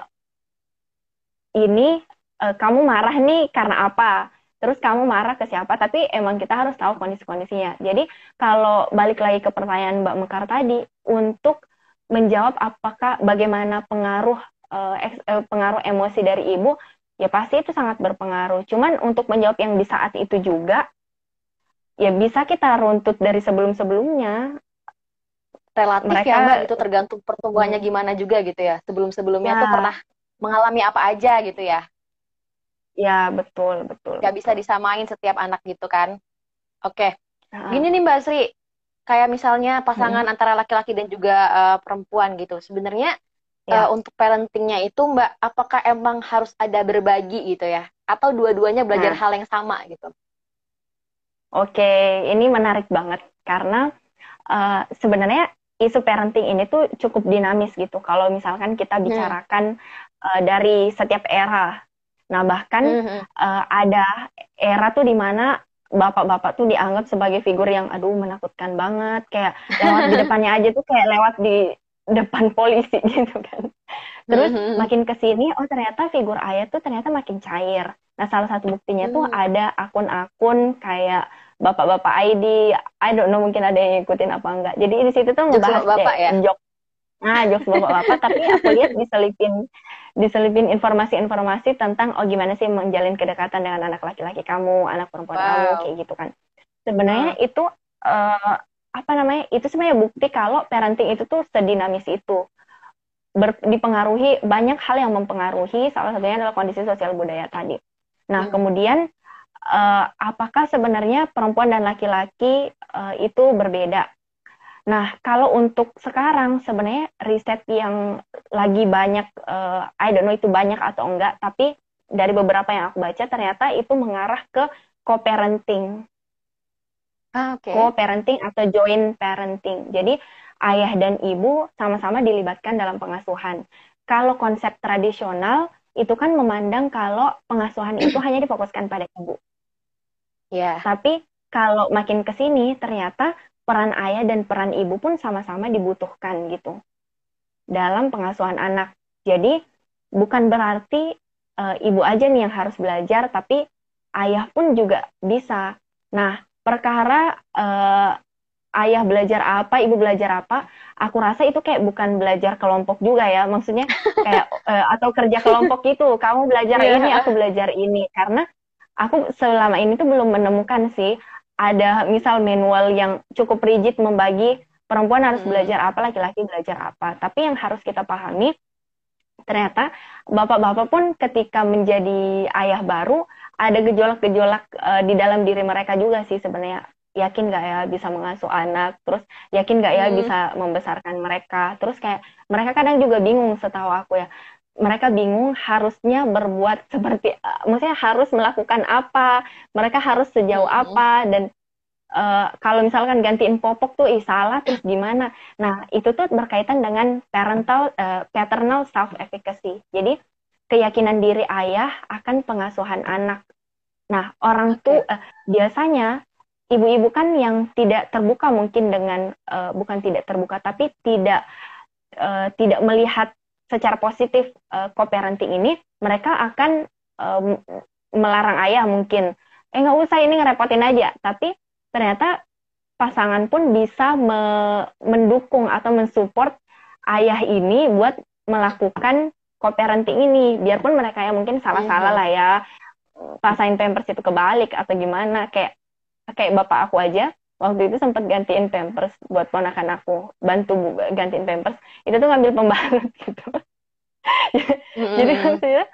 ini uh, kamu marah nih karena apa? Terus kamu marah ke siapa? Tapi emang kita harus tahu kondisi-kondisinya. Jadi kalau balik lagi ke pertanyaan Mbak Mekar tadi, untuk menjawab apakah bagaimana pengaruh uh, pengaruh emosi dari ibu, ya pasti itu sangat berpengaruh. Cuman untuk menjawab yang di saat itu juga, ya bisa kita runtut dari sebelum-sebelumnya relatif ya, mereka, ya mbak itu tergantung pertumbuhannya hmm. gimana juga gitu ya sebelum sebelumnya ya. tuh pernah mengalami apa aja gitu ya ya betul betul Gak bisa disamain setiap anak gitu kan oke okay. nah. gini nih mbak Sri kayak misalnya pasangan hmm. antara laki-laki dan juga uh, perempuan gitu sebenarnya ya. uh, untuk parentingnya itu mbak apakah emang harus ada berbagi gitu ya atau dua-duanya belajar nah. hal yang sama gitu oke ini menarik banget karena uh, sebenarnya isu parenting ini tuh cukup dinamis gitu. Kalau misalkan kita hmm. bicarakan hmm. uh, dari setiap era. Nah, bahkan hmm. uh, ada era tuh di mana bapak-bapak tuh dianggap sebagai figur yang aduh menakutkan banget, kayak lewat di depannya aja tuh kayak lewat di depan polisi gitu kan. Terus hmm. makin ke sini oh ternyata figur ayah tuh ternyata makin cair. Nah, salah satu buktinya hmm. tuh ada akun-akun kayak bapak-bapak ID, I don't know mungkin ada yang ngikutin apa enggak. Jadi di situ tuh ngebahas bapak ya. Jok. Nah, jokes bapak-bapak tapi aku lihat diselipin diselipin informasi-informasi tentang oh gimana sih menjalin kedekatan dengan anak laki-laki kamu, anak perempuan wow. kamu kayak gitu kan. Sebenarnya wow. itu uh, apa namanya? Itu sebenarnya bukti kalau parenting itu tuh sedinamis itu. Ber, dipengaruhi banyak hal yang mempengaruhi salah satunya adalah kondisi sosial budaya tadi. Nah, hmm. kemudian uh, apakah sebenarnya perempuan dan laki-laki uh, itu berbeda. Nah, kalau untuk sekarang sebenarnya riset yang lagi banyak, uh, I don't know itu banyak atau enggak, tapi dari beberapa yang aku baca ternyata itu mengarah ke co-parenting. Ah, okay. Co-parenting atau joint parenting. Jadi ayah dan ibu sama-sama dilibatkan dalam pengasuhan. Kalau konsep tradisional itu kan memandang kalau pengasuhan itu hanya difokuskan pada ibu. Ya. Tapi kalau makin ke sini ternyata peran ayah dan peran ibu pun sama-sama dibutuhkan gitu dalam pengasuhan anak. Jadi bukan berarti uh, ibu aja nih yang harus belajar, tapi ayah pun juga bisa. Nah, perkara uh, ayah belajar apa, ibu belajar apa, aku rasa itu kayak bukan belajar kelompok juga ya, maksudnya kayak uh, atau kerja kelompok itu, kamu belajar yeah. ini, aku belajar ini, karena aku selama ini tuh belum menemukan sih ada misal manual yang cukup rigid membagi perempuan harus hmm. belajar apa, laki-laki belajar apa. Tapi yang harus kita pahami ternyata bapak-bapak pun ketika menjadi ayah baru ada gejolak-gejolak uh, di dalam diri mereka juga sih sebenarnya yakin gak ya bisa mengasuh anak terus yakin gak ya hmm. bisa membesarkan mereka terus kayak mereka kadang juga bingung setahu aku ya mereka bingung harusnya berbuat seperti uh, maksudnya harus melakukan apa mereka harus sejauh hmm. apa dan uh, kalau misalkan gantiin popok tuh ih salah terus gimana. Nah itu tuh berkaitan dengan parental uh, paternal self efficacy jadi keyakinan diri ayah akan pengasuhan anak. Nah orang tuh uh, biasanya ibu-ibu kan yang tidak terbuka mungkin dengan uh, bukan tidak terbuka tapi tidak uh, tidak melihat secara positif uh, co-parenting ini mereka akan um, melarang ayah mungkin. Eh nggak usah ini ngerepotin aja. Tapi ternyata pasangan pun bisa me mendukung atau mensupport ayah ini buat melakukan co-parenting ini. Biarpun mereka yang mungkin salah-salah iya. lah ya pasain pampers itu kebalik atau gimana kayak kayak bapak aku aja waktu itu sempat gantiin pampers buat ponakan aku. Bantu gantiin pampers. Itu tuh ngambil pembalut gitu. Mm. jadi maksudnya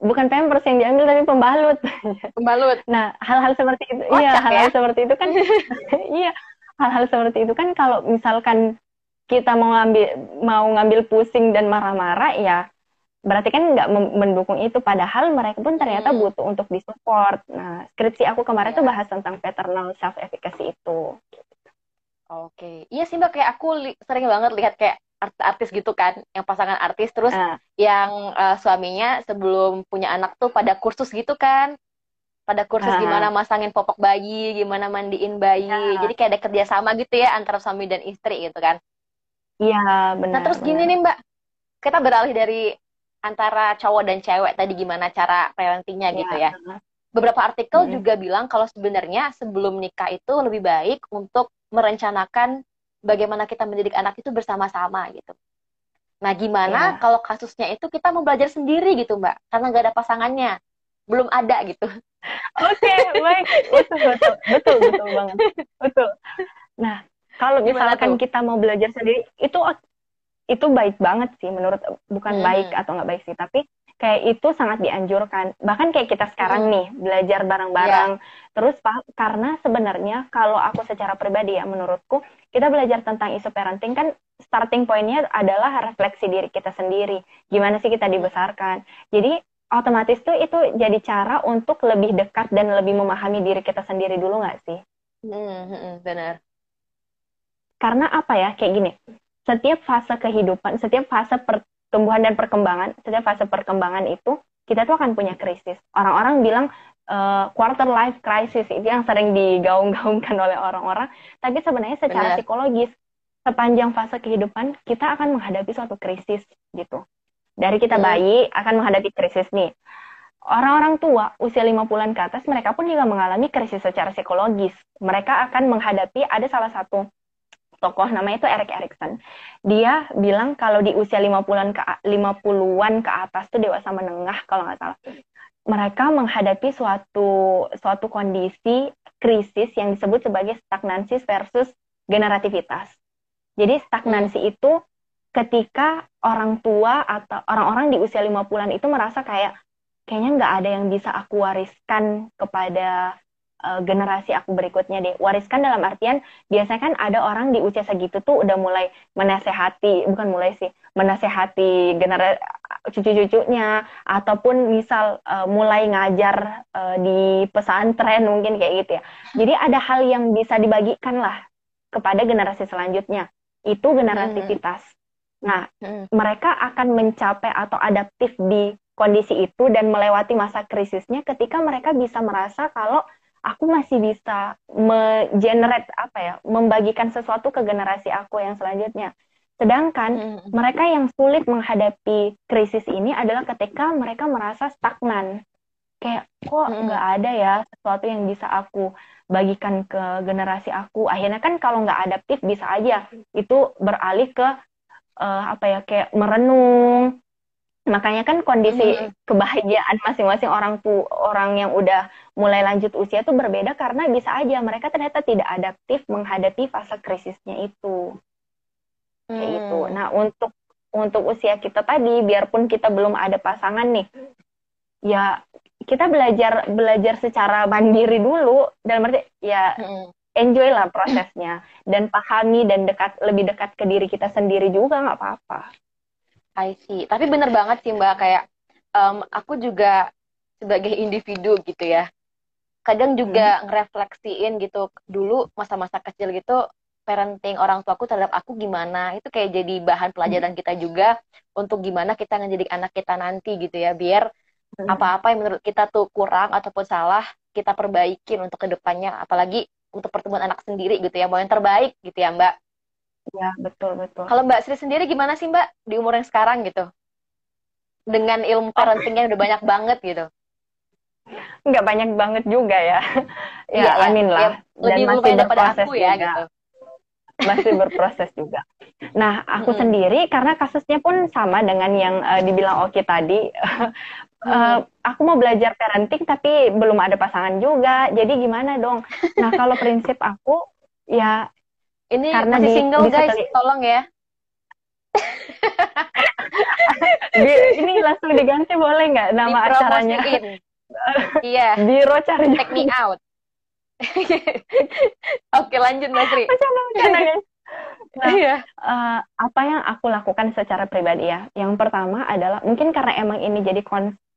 bukan pampers yang diambil tapi pembalut. Pembalut. Nah hal-hal seperti itu iya hal-hal ya? seperti itu kan iya hal-hal seperti itu kan kalau misalkan kita mau ngambil mau ngambil pusing dan marah-marah ya berarti kan nggak mendukung itu padahal mereka pun ternyata hmm. butuh untuk disupport nah skripsi aku kemarin yeah. tuh bahas tentang paternal self efficacy itu oke okay. iya sih mbak kayak aku sering banget lihat kayak artis gitu kan yang pasangan artis terus uh. yang uh, suaminya sebelum punya anak tuh pada kursus gitu kan pada kursus uh. gimana masangin popok bayi gimana mandiin bayi uh. jadi kayak ada kerjasama gitu ya antara suami dan istri gitu kan iya benar nah terus benar. gini nih mbak kita beralih dari antara cowok dan cewek tadi gimana cara parentingnya gitu ya. Beberapa artikel hmm. juga bilang kalau sebenarnya sebelum nikah itu lebih baik untuk merencanakan bagaimana kita mendidik anak itu bersama-sama gitu. Nah, gimana ya. kalau kasusnya itu kita mau belajar sendiri gitu, Mbak? Karena nggak ada pasangannya, belum ada gitu. Oke, okay, baik. Betul, betul, betul, betul banget. Betul. Nah, kalau misalkan kita mau belajar sendiri, itu itu baik banget sih menurut bukan hmm. baik atau nggak baik sih tapi kayak itu sangat dianjurkan. Bahkan kayak kita sekarang hmm. nih belajar bareng-bareng. Yeah. terus karena sebenarnya kalau aku secara pribadi ya menurutku kita belajar tentang isu parenting kan starting pointnya adalah refleksi diri kita sendiri. Gimana sih kita dibesarkan? Jadi otomatis tuh itu jadi cara untuk lebih dekat dan lebih memahami diri kita sendiri dulu nggak sih? Hmm, hmm, benar. Karena apa ya? Kayak gini setiap fase kehidupan, setiap fase pertumbuhan dan perkembangan, setiap fase perkembangan itu kita tuh akan punya krisis. Orang-orang bilang uh, quarter life crisis itu yang sering digaung-gaungkan oleh orang-orang, tapi sebenarnya secara Benar. psikologis sepanjang fase kehidupan kita akan menghadapi suatu krisis gitu. Dari kita bayi akan menghadapi krisis nih. Orang-orang tua usia 50-an ke atas mereka pun juga mengalami krisis secara psikologis. Mereka akan menghadapi ada salah satu tokoh namanya itu Erik Erikson. Dia bilang kalau di usia 50-an ke 50-an ke atas tuh dewasa menengah kalau nggak salah. Mereka menghadapi suatu suatu kondisi krisis yang disebut sebagai stagnansi versus generativitas. Jadi stagnansi hmm. itu ketika orang tua atau orang-orang di usia 50-an itu merasa kayak kayaknya nggak ada yang bisa aku wariskan kepada uh, generasi aku berikutnya deh. Wariskan dalam artian biasanya kan ada orang di usia segitu tuh udah mulai menasehati, bukan mulai sih, menasehati generasi cucu-cucunya ataupun misal uh, mulai ngajar uh, di pesantren mungkin kayak gitu ya. Jadi ada hal yang bisa dibagikan lah kepada generasi selanjutnya. Itu generativitas. Nah, hmm. mereka akan mencapai atau adaptif di kondisi itu dan melewati masa krisisnya ketika mereka bisa merasa kalau aku masih bisa me-generate apa ya, membagikan sesuatu ke generasi aku yang selanjutnya. Sedangkan hmm. mereka yang sulit menghadapi krisis ini adalah ketika mereka merasa stagnan. Kayak kok nggak hmm. ada ya sesuatu yang bisa aku bagikan ke generasi aku. Akhirnya kan kalau nggak adaptif bisa aja itu beralih ke uh, apa ya kayak merenung, Makanya kan kondisi hmm. kebahagiaan masing-masing orang tuh orang yang udah mulai lanjut usia tuh berbeda karena bisa aja mereka ternyata tidak adaptif menghadapi fase krisisnya itu. Kayak hmm. itu. Nah, untuk untuk usia kita tadi biarpun kita belum ada pasangan nih, ya kita belajar belajar secara mandiri dulu dalam arti ya hmm. enjoy lah prosesnya dan pahami dan dekat lebih dekat ke diri kita sendiri juga nggak apa-apa. I see. Tapi bener banget sih Mbak kayak um, aku juga sebagai individu gitu ya. Kadang juga hmm. ngerefleksiin gitu dulu masa-masa kecil gitu parenting orang tuaku terhadap aku gimana itu kayak jadi bahan pelajaran kita juga untuk gimana kita ngedidik anak kita nanti gitu ya biar apa-apa yang menurut kita tuh kurang ataupun salah kita perbaikin untuk ke depannya apalagi untuk pertumbuhan anak sendiri gitu ya mau yang terbaik gitu ya mbak ya betul betul kalau mbak Sri sendiri gimana sih mbak di umur yang sekarang gitu dengan ilmu parentingnya udah banyak banget gitu nggak banyak banget juga ya ya, ya amin lah ya, lebih dan masih berproses aku ya juga. gitu masih berproses juga. Nah, aku hmm. sendiri karena kasusnya pun sama dengan yang uh, dibilang Oki tadi. uh, aku mau belajar parenting tapi belum ada pasangan juga. Jadi gimana dong? Nah, kalau prinsip aku ya ini karena masih di, single di guys, tolong ya. di, ini langsung diganti boleh nggak nama acaranya? iya. Biro cari Take me out. Oke lanjut Mbak Sri. Nah, iya. uh, apa yang aku lakukan secara pribadi ya? Yang pertama adalah mungkin karena emang ini jadi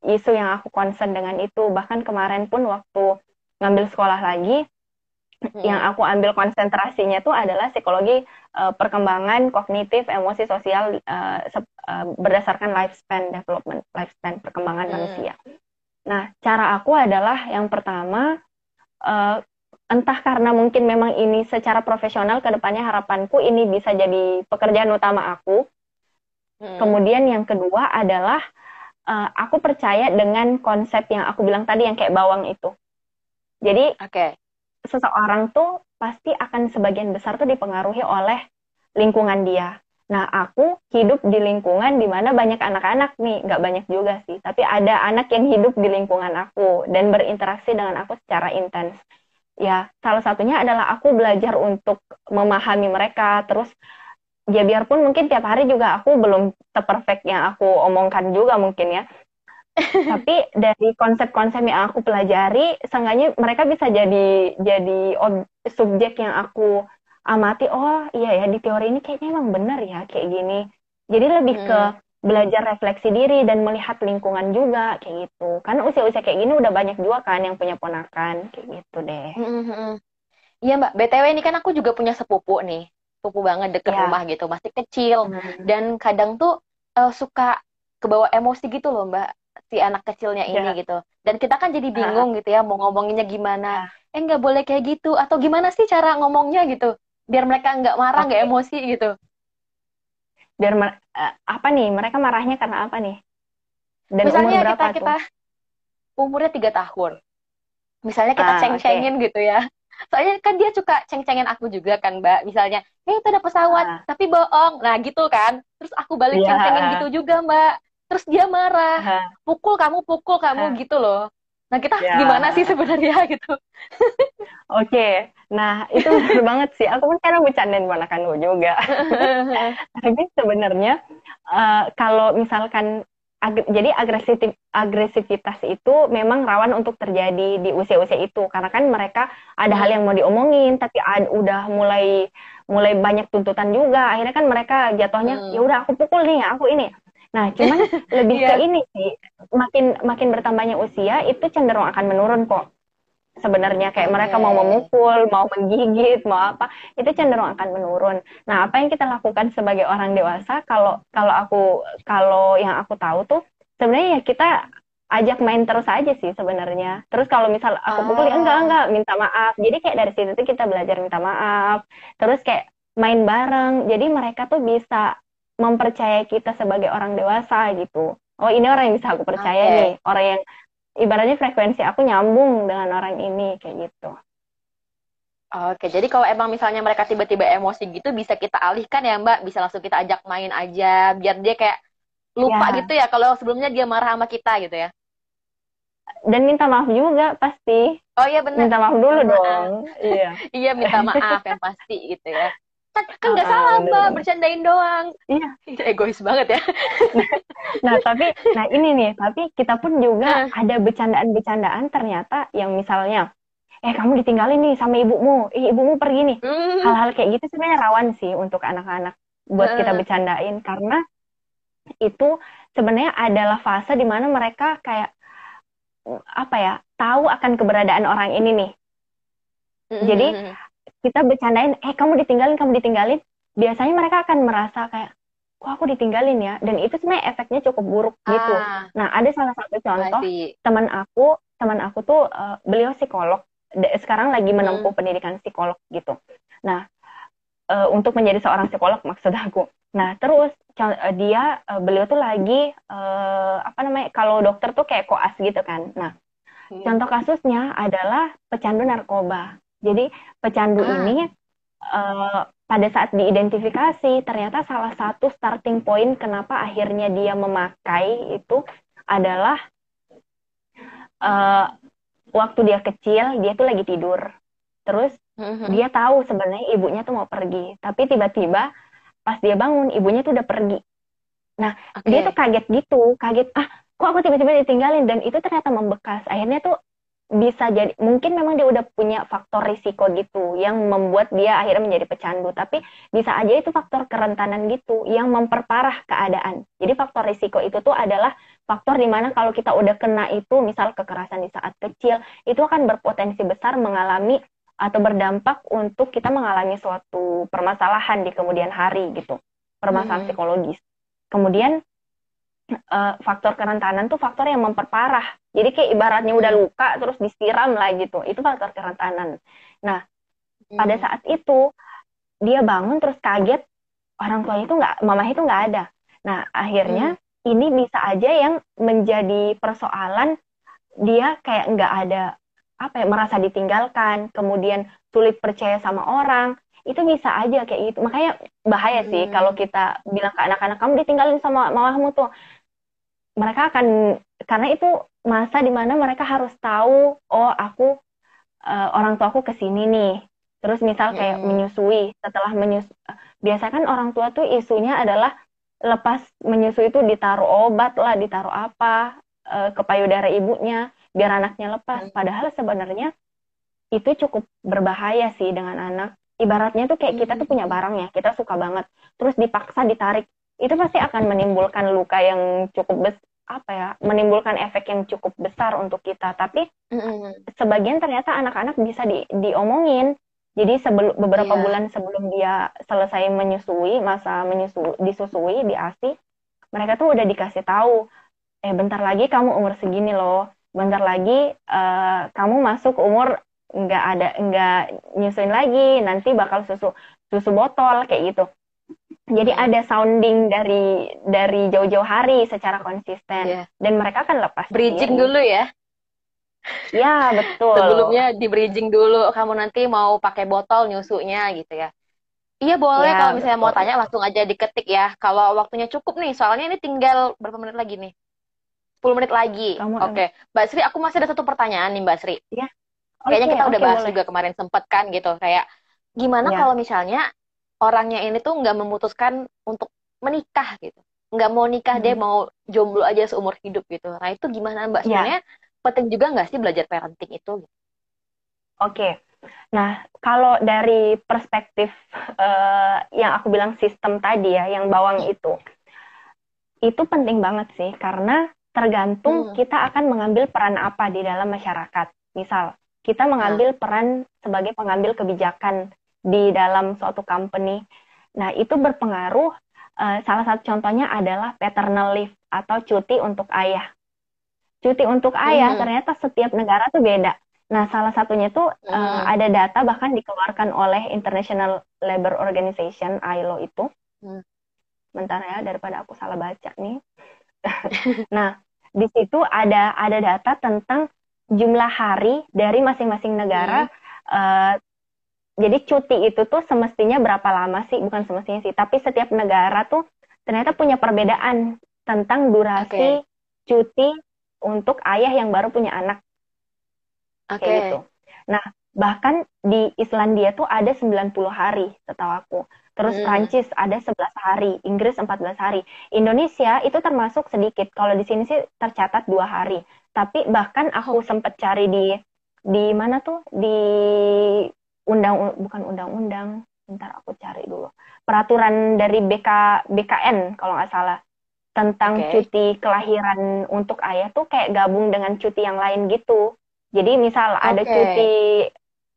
isu yang aku concern dengan itu. Bahkan kemarin pun waktu ngambil sekolah lagi, hmm. yang aku ambil konsentrasinya tuh adalah psikologi uh, perkembangan kognitif, emosi, sosial uh, uh, berdasarkan lifespan development, lifespan perkembangan hmm. manusia. Nah, cara aku adalah yang pertama uh, entah karena mungkin memang ini secara profesional ke depannya harapanku ini bisa jadi pekerjaan utama aku. Hmm. Kemudian yang kedua adalah uh, aku percaya dengan konsep yang aku bilang tadi yang kayak bawang itu. Jadi okay. Seseorang tuh pasti akan sebagian besar tuh dipengaruhi oleh lingkungan dia. Nah, aku hidup di lingkungan di mana banyak anak-anak nih, nggak banyak juga sih, tapi ada anak yang hidup di lingkungan aku dan berinteraksi dengan aku secara intens ya salah satunya adalah aku belajar untuk memahami mereka terus ya biarpun mungkin tiap hari juga aku belum seperfect yang aku omongkan juga mungkin ya tapi dari konsep-konsep yang aku pelajari seenggaknya mereka bisa jadi jadi subjek yang aku amati oh iya ya di teori ini kayaknya emang benar ya kayak gini jadi lebih hmm. ke belajar refleksi diri dan melihat lingkungan juga kayak gitu. Kan usia-usia kayak gini udah banyak juga kan yang punya ponakan kayak gitu deh. Iya Mbak, BTW ini kan aku juga punya sepupu nih. Sepupu banget deket ya. rumah gitu, masih kecil hmm. dan kadang tuh uh, suka kebawa emosi gitu loh Mbak si anak kecilnya ini ya. gitu. Dan kita kan jadi bingung uh. gitu ya mau ngomonginnya gimana. Uh. Eh nggak boleh kayak gitu atau gimana sih cara ngomongnya gitu biar mereka nggak marah nggak okay. emosi gitu biar uh, apa nih mereka marahnya karena apa nih dan misalnya umur berapa kita tuh? kita umurnya tiga tahun misalnya kita ah, ceng-cengin okay. gitu ya soalnya kan dia suka ceng-cengin aku juga kan mbak misalnya eh itu ada pesawat ah. tapi bohong nah gitu kan terus aku balik yeah. ceng-cengin gitu juga mbak terus dia marah ah. pukul kamu pukul kamu ah. gitu loh Nah kita ya. gimana sih sebenarnya gitu? Oke, okay. nah itu benar banget sih. Aku kan karena bercandain ponakanku juga. Tapi sebenarnya uh, kalau misalkan ag jadi agresif agresivitas itu memang rawan untuk terjadi di usia-usia itu karena kan mereka ada hal yang mau diomongin tapi ad, udah mulai mulai banyak tuntutan juga akhirnya kan mereka jatuhnya hmm. ya udah aku pukul nih aku ini Nah, cuman lebih yeah. ke ini sih, makin makin bertambahnya usia itu cenderung akan menurun kok. Sebenarnya kayak mereka mau memukul, mau menggigit, mau apa, itu cenderung akan menurun. Nah, apa yang kita lakukan sebagai orang dewasa kalau kalau aku kalau yang aku tahu tuh sebenarnya ya kita ajak main terus aja sih sebenarnya. Terus kalau misal aku pukul ya enggak enggak minta maaf. Jadi kayak dari situ tuh kita belajar minta maaf. Terus kayak main bareng. Jadi mereka tuh bisa mempercayai kita sebagai orang dewasa gitu. Oh ini orang yang bisa aku percaya okay. nih, orang yang ibaratnya frekuensi aku nyambung dengan orang ini kayak gitu. Oke, jadi kalau emang misalnya mereka tiba-tiba emosi gitu, bisa kita alihkan ya Mbak, bisa langsung kita ajak main aja, biar dia kayak lupa ya. gitu ya, kalau sebelumnya dia marah sama kita gitu ya. Dan minta maaf juga pasti. Oh iya benar. Minta maaf dulu minta dong. iya. iya minta maaf yang pasti gitu ya. Kan kan nggak uh, salah mbak bercandain doang iya egois banget ya nah tapi nah ini nih tapi kita pun juga uh. ada bercandaan-bercandaan ternyata yang misalnya eh kamu ditinggalin nih sama ibumu eh ibumu pergi nih mm. hal-hal kayak gitu sebenarnya rawan sih untuk anak-anak buat uh. kita bercandain karena itu sebenarnya adalah fase di mana mereka kayak apa ya tahu akan keberadaan orang ini nih mm-hmm. jadi kita bercandain eh kamu ditinggalin kamu ditinggalin. Biasanya mereka akan merasa kayak kok aku ditinggalin ya? Dan itu sebenarnya efeknya cukup buruk gitu. Ah. nah ada salah satu contoh teman aku teman aku tuh uh, beliau psikolog. Sekarang lagi menempuh hmm. pendidikan psikolog gitu. Nah uh, untuk menjadi seorang psikolog maksud aku. Nah terus uh, dia uh, beliau tuh lagi uh, apa namanya kalau dokter tuh kayak koas gitu kan. Nah hmm. contoh kasusnya adalah pecandu narkoba jadi pecandu ah. ini uh, pada saat diidentifikasi ternyata salah satu starting point kenapa akhirnya dia memakai itu adalah uh, waktu dia kecil dia tuh lagi tidur terus mm-hmm. dia tahu sebenarnya ibunya tuh mau pergi tapi tiba-tiba pas dia bangun ibunya tuh udah pergi nah okay. dia tuh kaget gitu kaget ah kok aku tiba-tiba ditinggalin dan itu ternyata membekas akhirnya tuh bisa jadi mungkin memang dia udah punya faktor risiko gitu yang membuat dia akhirnya menjadi pecandu. Tapi bisa aja itu faktor kerentanan gitu yang memperparah keadaan. Jadi faktor risiko itu tuh adalah faktor di mana kalau kita udah kena itu misal kekerasan di saat kecil itu akan berpotensi besar mengalami atau berdampak untuk kita mengalami suatu permasalahan di kemudian hari gitu. Permasalahan hmm. psikologis. Kemudian uh, faktor kerentanan tuh faktor yang memperparah. Jadi kayak ibaratnya udah luka terus disiram lah gitu. Itu faktor kerentanan. Nah, hmm. pada saat itu dia bangun terus kaget orang tuanya itu nggak, mamah itu nggak ada. Nah, akhirnya hmm. ini bisa aja yang menjadi persoalan dia kayak nggak ada apa ya merasa ditinggalkan, kemudian sulit percaya sama orang, itu bisa aja kayak gitu makanya bahaya sih hmm. kalau kita bilang ke anak-anak kamu ditinggalin sama mamahmu tuh mereka akan karena itu masa di mana mereka harus tahu oh aku uh, orang tua aku ke sini nih. Terus misal kayak hmm. menyusui setelah menyusui biasa kan orang tua tuh isunya adalah lepas menyusui itu ditaruh obat lah ditaruh apa uh, ke payudara ibunya biar anaknya lepas. Hmm. padahal sebenarnya itu cukup berbahaya sih dengan anak. Ibaratnya tuh kayak kita tuh punya barang ya kita suka banget. Terus dipaksa ditarik itu pasti akan menimbulkan luka yang cukup bes apa ya menimbulkan efek yang cukup besar untuk kita. Tapi mm-hmm. sebagian ternyata anak-anak bisa di, diomongin. Jadi sebelum beberapa yeah. bulan sebelum dia selesai menyusui masa menyusui disusui di asi mereka tuh udah dikasih tahu eh bentar lagi kamu umur segini loh. Bentar lagi uh, kamu masuk umur nggak ada nggak nyusuin lagi. Nanti bakal susu susu botol kayak gitu jadi hmm. ada sounding dari dari jauh-jauh hari secara konsisten yeah. dan mereka akan lepas bridging dulu ya ya betul sebelumnya di bridging dulu kamu nanti mau pakai botol nyusunya gitu ya iya boleh ya, kalau misalnya betul. mau tanya langsung aja diketik ya kalau waktunya cukup nih soalnya ini tinggal berapa menit lagi nih 10 menit lagi oke okay. Mbak Sri aku masih ada satu pertanyaan nih Mbak Sri ya Kayaknya kita udah bahas boleh. juga kemarin sempet kan gitu. Kayak gimana ya. kalau misalnya orangnya ini tuh nggak memutuskan untuk menikah gitu. Nggak mau nikah, hmm. dia mau jomblo aja seumur hidup gitu. Nah itu gimana Mbak? Ya. Sebenarnya ya. penting juga nggak sih belajar parenting itu? Oke. Nah, kalau dari perspektif uh, yang aku bilang sistem tadi ya, yang bawang itu, itu penting banget sih, karena tergantung hmm. kita akan mengambil peran apa di dalam masyarakat. Misal, kita mengambil nah. peran sebagai pengambil kebijakan di dalam suatu company. Nah, itu berpengaruh. Uh, salah satu contohnya adalah paternal leave atau cuti untuk ayah. Cuti untuk ayah hmm. ternyata setiap negara tuh beda. Nah, salah satunya tuh hmm. uh, ada data bahkan dikeluarkan oleh International Labour Organization ILO itu. Hmm. Bentar ya, daripada aku salah baca nih. nah, di situ ada ada data tentang jumlah hari dari masing-masing negara. Hmm. Uh, jadi cuti itu tuh semestinya berapa lama sih? Bukan semestinya sih, tapi setiap negara tuh ternyata punya perbedaan tentang durasi okay. cuti untuk ayah yang baru punya anak. Okay. Kayak gitu. Nah, bahkan di Islandia tuh ada 90 hari setahu aku. Terus hmm. Prancis ada 11 hari, Inggris 14 hari. Indonesia itu termasuk sedikit. Kalau di sini sih tercatat dua hari. Tapi bahkan aku sempat cari di di mana tuh di undang bukan undang-undang. Bentar aku cari dulu. Peraturan dari BK BKN kalau nggak salah tentang okay. cuti kelahiran untuk ayah tuh kayak gabung dengan cuti yang lain gitu. Jadi misal okay. ada cuti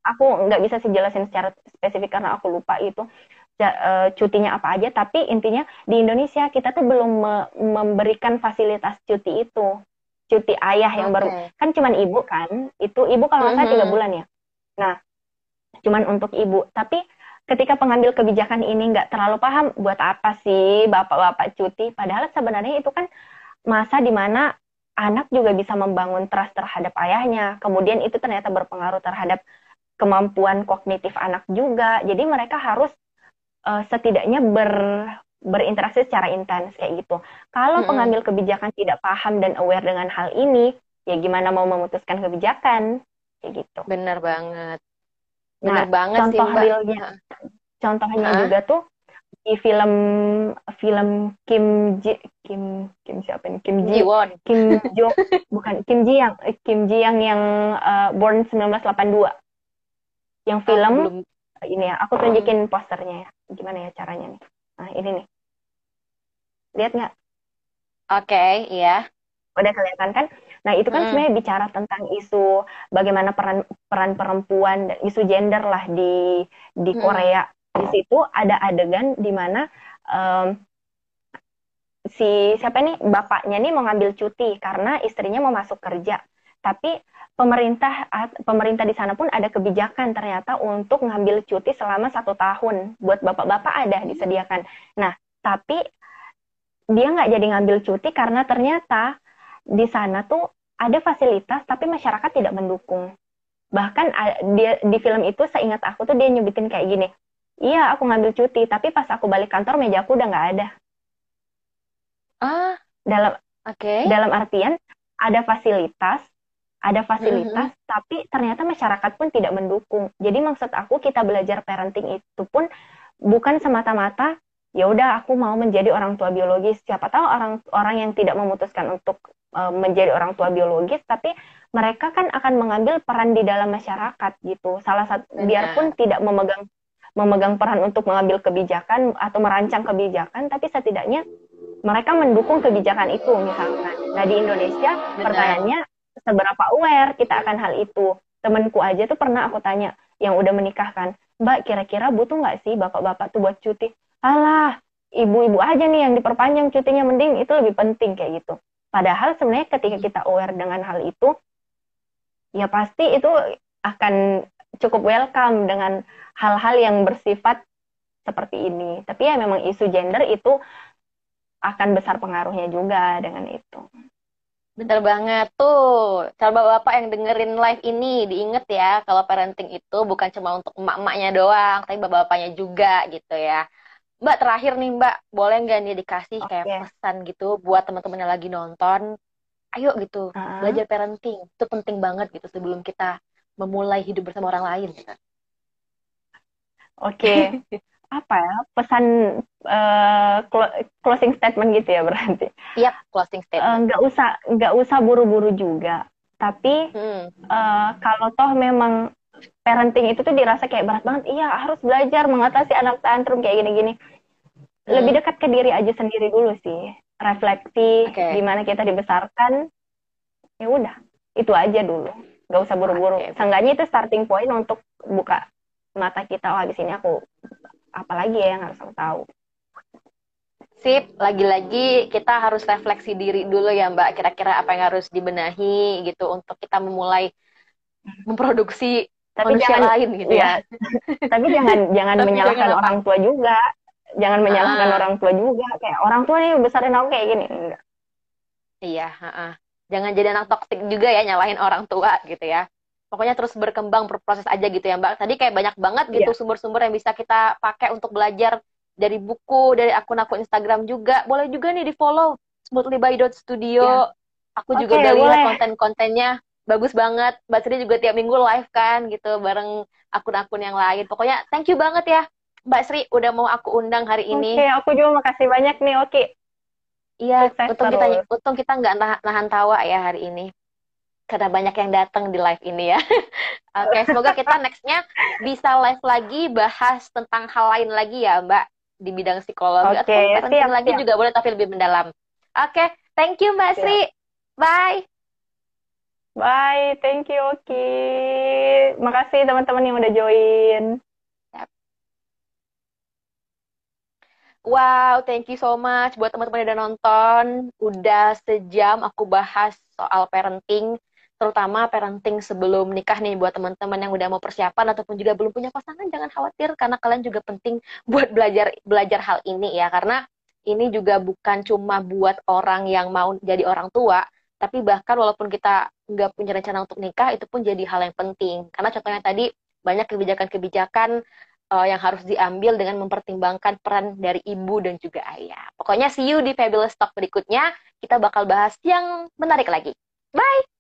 aku nggak bisa sih jelasin secara spesifik karena aku lupa itu uh, cutinya apa aja tapi intinya di Indonesia kita tuh belum me memberikan fasilitas cuti itu cuti ayah yang okay. baru kan cuman ibu kan itu ibu kalau nggak salah tiga mm-hmm. bulan ya nah cuman untuk ibu tapi ketika pengambil kebijakan ini nggak terlalu paham buat apa sih bapak-bapak cuti padahal sebenarnya itu kan masa di mana anak juga bisa membangun trust terhadap ayahnya kemudian itu ternyata berpengaruh terhadap kemampuan kognitif anak juga jadi mereka harus uh, setidaknya ber berinteraksi secara intens kayak gitu. Kalau -hmm. pengambil kebijakan tidak paham dan aware dengan hal ini, ya gimana mau memutuskan kebijakan kayak gitu. Benar banget. Benar nah, banget contoh sih, realnya, contohnya huh? juga tuh di film film Kim Ji Kim Kim siapa nih Kim Ji Won. Kim Jo bukan Kim Ji yang eh, Kim Ji yang yang uh, Born 1982 yang film oh, belum ini ya aku tunjukin posternya ya gimana ya caranya nih. Nah ini nih. Lihat nggak? Oke okay, iya. Udah kelihatan kan nah itu kan hmm. sebenarnya bicara tentang isu bagaimana peran peran perempuan dan isu gender lah di di hmm. Korea di situ ada adegan di mana um, si siapa nih bapaknya nih mau ngambil cuti karena istrinya mau masuk kerja tapi pemerintah pemerintah di sana pun ada kebijakan ternyata untuk ngambil cuti selama satu tahun buat bapak-bapak ada disediakan. Nah, tapi dia nggak jadi ngambil cuti karena ternyata di sana tuh ada fasilitas tapi masyarakat tidak mendukung. Bahkan dia di film itu seingat aku tuh dia nyebutin kayak gini. Iya, aku ngambil cuti, tapi pas aku balik kantor meja aku udah nggak ada. Ah, dalam oke. Okay. Dalam artian ada fasilitas ada fasilitas, mm-hmm. tapi ternyata masyarakat pun tidak mendukung. Jadi maksud aku kita belajar parenting itu pun bukan semata-mata ya udah aku mau menjadi orang tua biologis. Siapa tahu orang orang yang tidak memutuskan untuk menjadi orang tua biologis, tapi mereka kan akan mengambil peran di dalam masyarakat gitu. Salah satu Benar. biarpun tidak memegang memegang peran untuk mengambil kebijakan atau merancang kebijakan, tapi setidaknya mereka mendukung kebijakan itu misalkan. Nah di Indonesia Benar. pertanyaannya seberapa aware kita akan hal itu. Temenku aja tuh pernah aku tanya, yang udah menikahkan, Mbak kira-kira butuh nggak sih bapak-bapak tuh buat cuti? Alah, ibu-ibu aja nih yang diperpanjang cutinya, mending itu lebih penting kayak gitu. Padahal sebenarnya ketika kita aware dengan hal itu, ya pasti itu akan cukup welcome dengan hal-hal yang bersifat seperti ini. Tapi ya memang isu gender itu akan besar pengaruhnya juga dengan itu. Bener banget tuh. Coba Bapak yang dengerin live ini diinget ya kalau parenting itu bukan cuma untuk emak-emaknya doang, tapi bapak-bapaknya juga gitu ya. Mbak terakhir nih Mbak, boleh nggak nih dikasih okay. kayak pesan gitu buat teman-teman yang lagi nonton? Ayo gitu, uh -huh. belajar parenting. Itu penting banget gitu sebelum kita memulai hidup bersama orang lain. Oke. Okay. apa ya pesan uh, closing statement gitu ya berarti. Iya, yep, closing statement. Nggak uh, usah nggak usah buru-buru juga. Tapi hmm. uh, kalau toh memang parenting itu tuh dirasa kayak berat banget, iya harus belajar mengatasi anak tantrum kayak gini-gini. Hmm. Lebih dekat ke diri aja sendiri dulu sih. Refleksi okay. gimana kita dibesarkan. Ya udah, itu aja dulu. Gak usah buru-buru. Okay. Seenggaknya itu starting point untuk buka mata kita. Oh, habis ini aku apalagi ya yang harus aku tahu Sip, lagi-lagi kita harus refleksi diri dulu ya Mbak, kira-kira apa yang harus dibenahi gitu untuk kita memulai memproduksi tapi manusia jangan, lain gitu ya. ya. tapi jangan jangan menyalahkan jangan orang tua juga. Jangan menyalahkan ah. orang tua juga kayak orang tua nih besarin aku kayak gini. Enggak. Iya, uh -uh. Jangan jadi anak toksik juga ya nyalahin orang tua gitu ya pokoknya terus berkembang berproses aja gitu ya Mbak. Tadi kayak banyak banget gitu iya. sumber-sumber yeah. yang bisa kita pakai untuk belajar dari buku, dari akun-akun Instagram juga. Boleh juga nih di-follow smoothly by dot studio. Yeah. Aku okay, juga udah lihat konten-kontennya bagus banget. Mbak Sri juga tiap minggu live kan gitu bareng akun-akun yang lain. Pokoknya thank you banget ya Mbak Sri udah mau aku undang hari ini. Oke, okay, aku juga makasih banyak nih, Oke. Iya, untung kita untung kita nggak nahan, nahan tawa ya hari ini. Karena banyak yang datang di live ini ya. Oke, okay, semoga kita nextnya bisa live lagi bahas tentang hal lain lagi ya, Mbak di bidang psikologi okay, atau siap, lagi siap. juga boleh tapi lebih mendalam. Oke, okay, thank you Mbak siap. Sri. Bye. Bye, thank you Oki. Makasih teman-teman yang udah join. Wow, thank you so much buat teman-teman yang udah nonton. Udah sejam aku bahas soal parenting, terutama parenting sebelum nikah nih buat teman-teman yang udah mau persiapan ataupun juga belum punya pasangan jangan khawatir karena kalian juga penting buat belajar belajar hal ini ya karena ini juga bukan cuma buat orang yang mau jadi orang tua, tapi bahkan walaupun kita nggak punya rencana untuk nikah itu pun jadi hal yang penting karena contohnya tadi banyak kebijakan-kebijakan uh, yang harus diambil dengan mempertimbangkan peran dari ibu dan juga ayah. Pokoknya see you di Fabulous Talk berikutnya. Kita bakal bahas yang menarik lagi. Bye!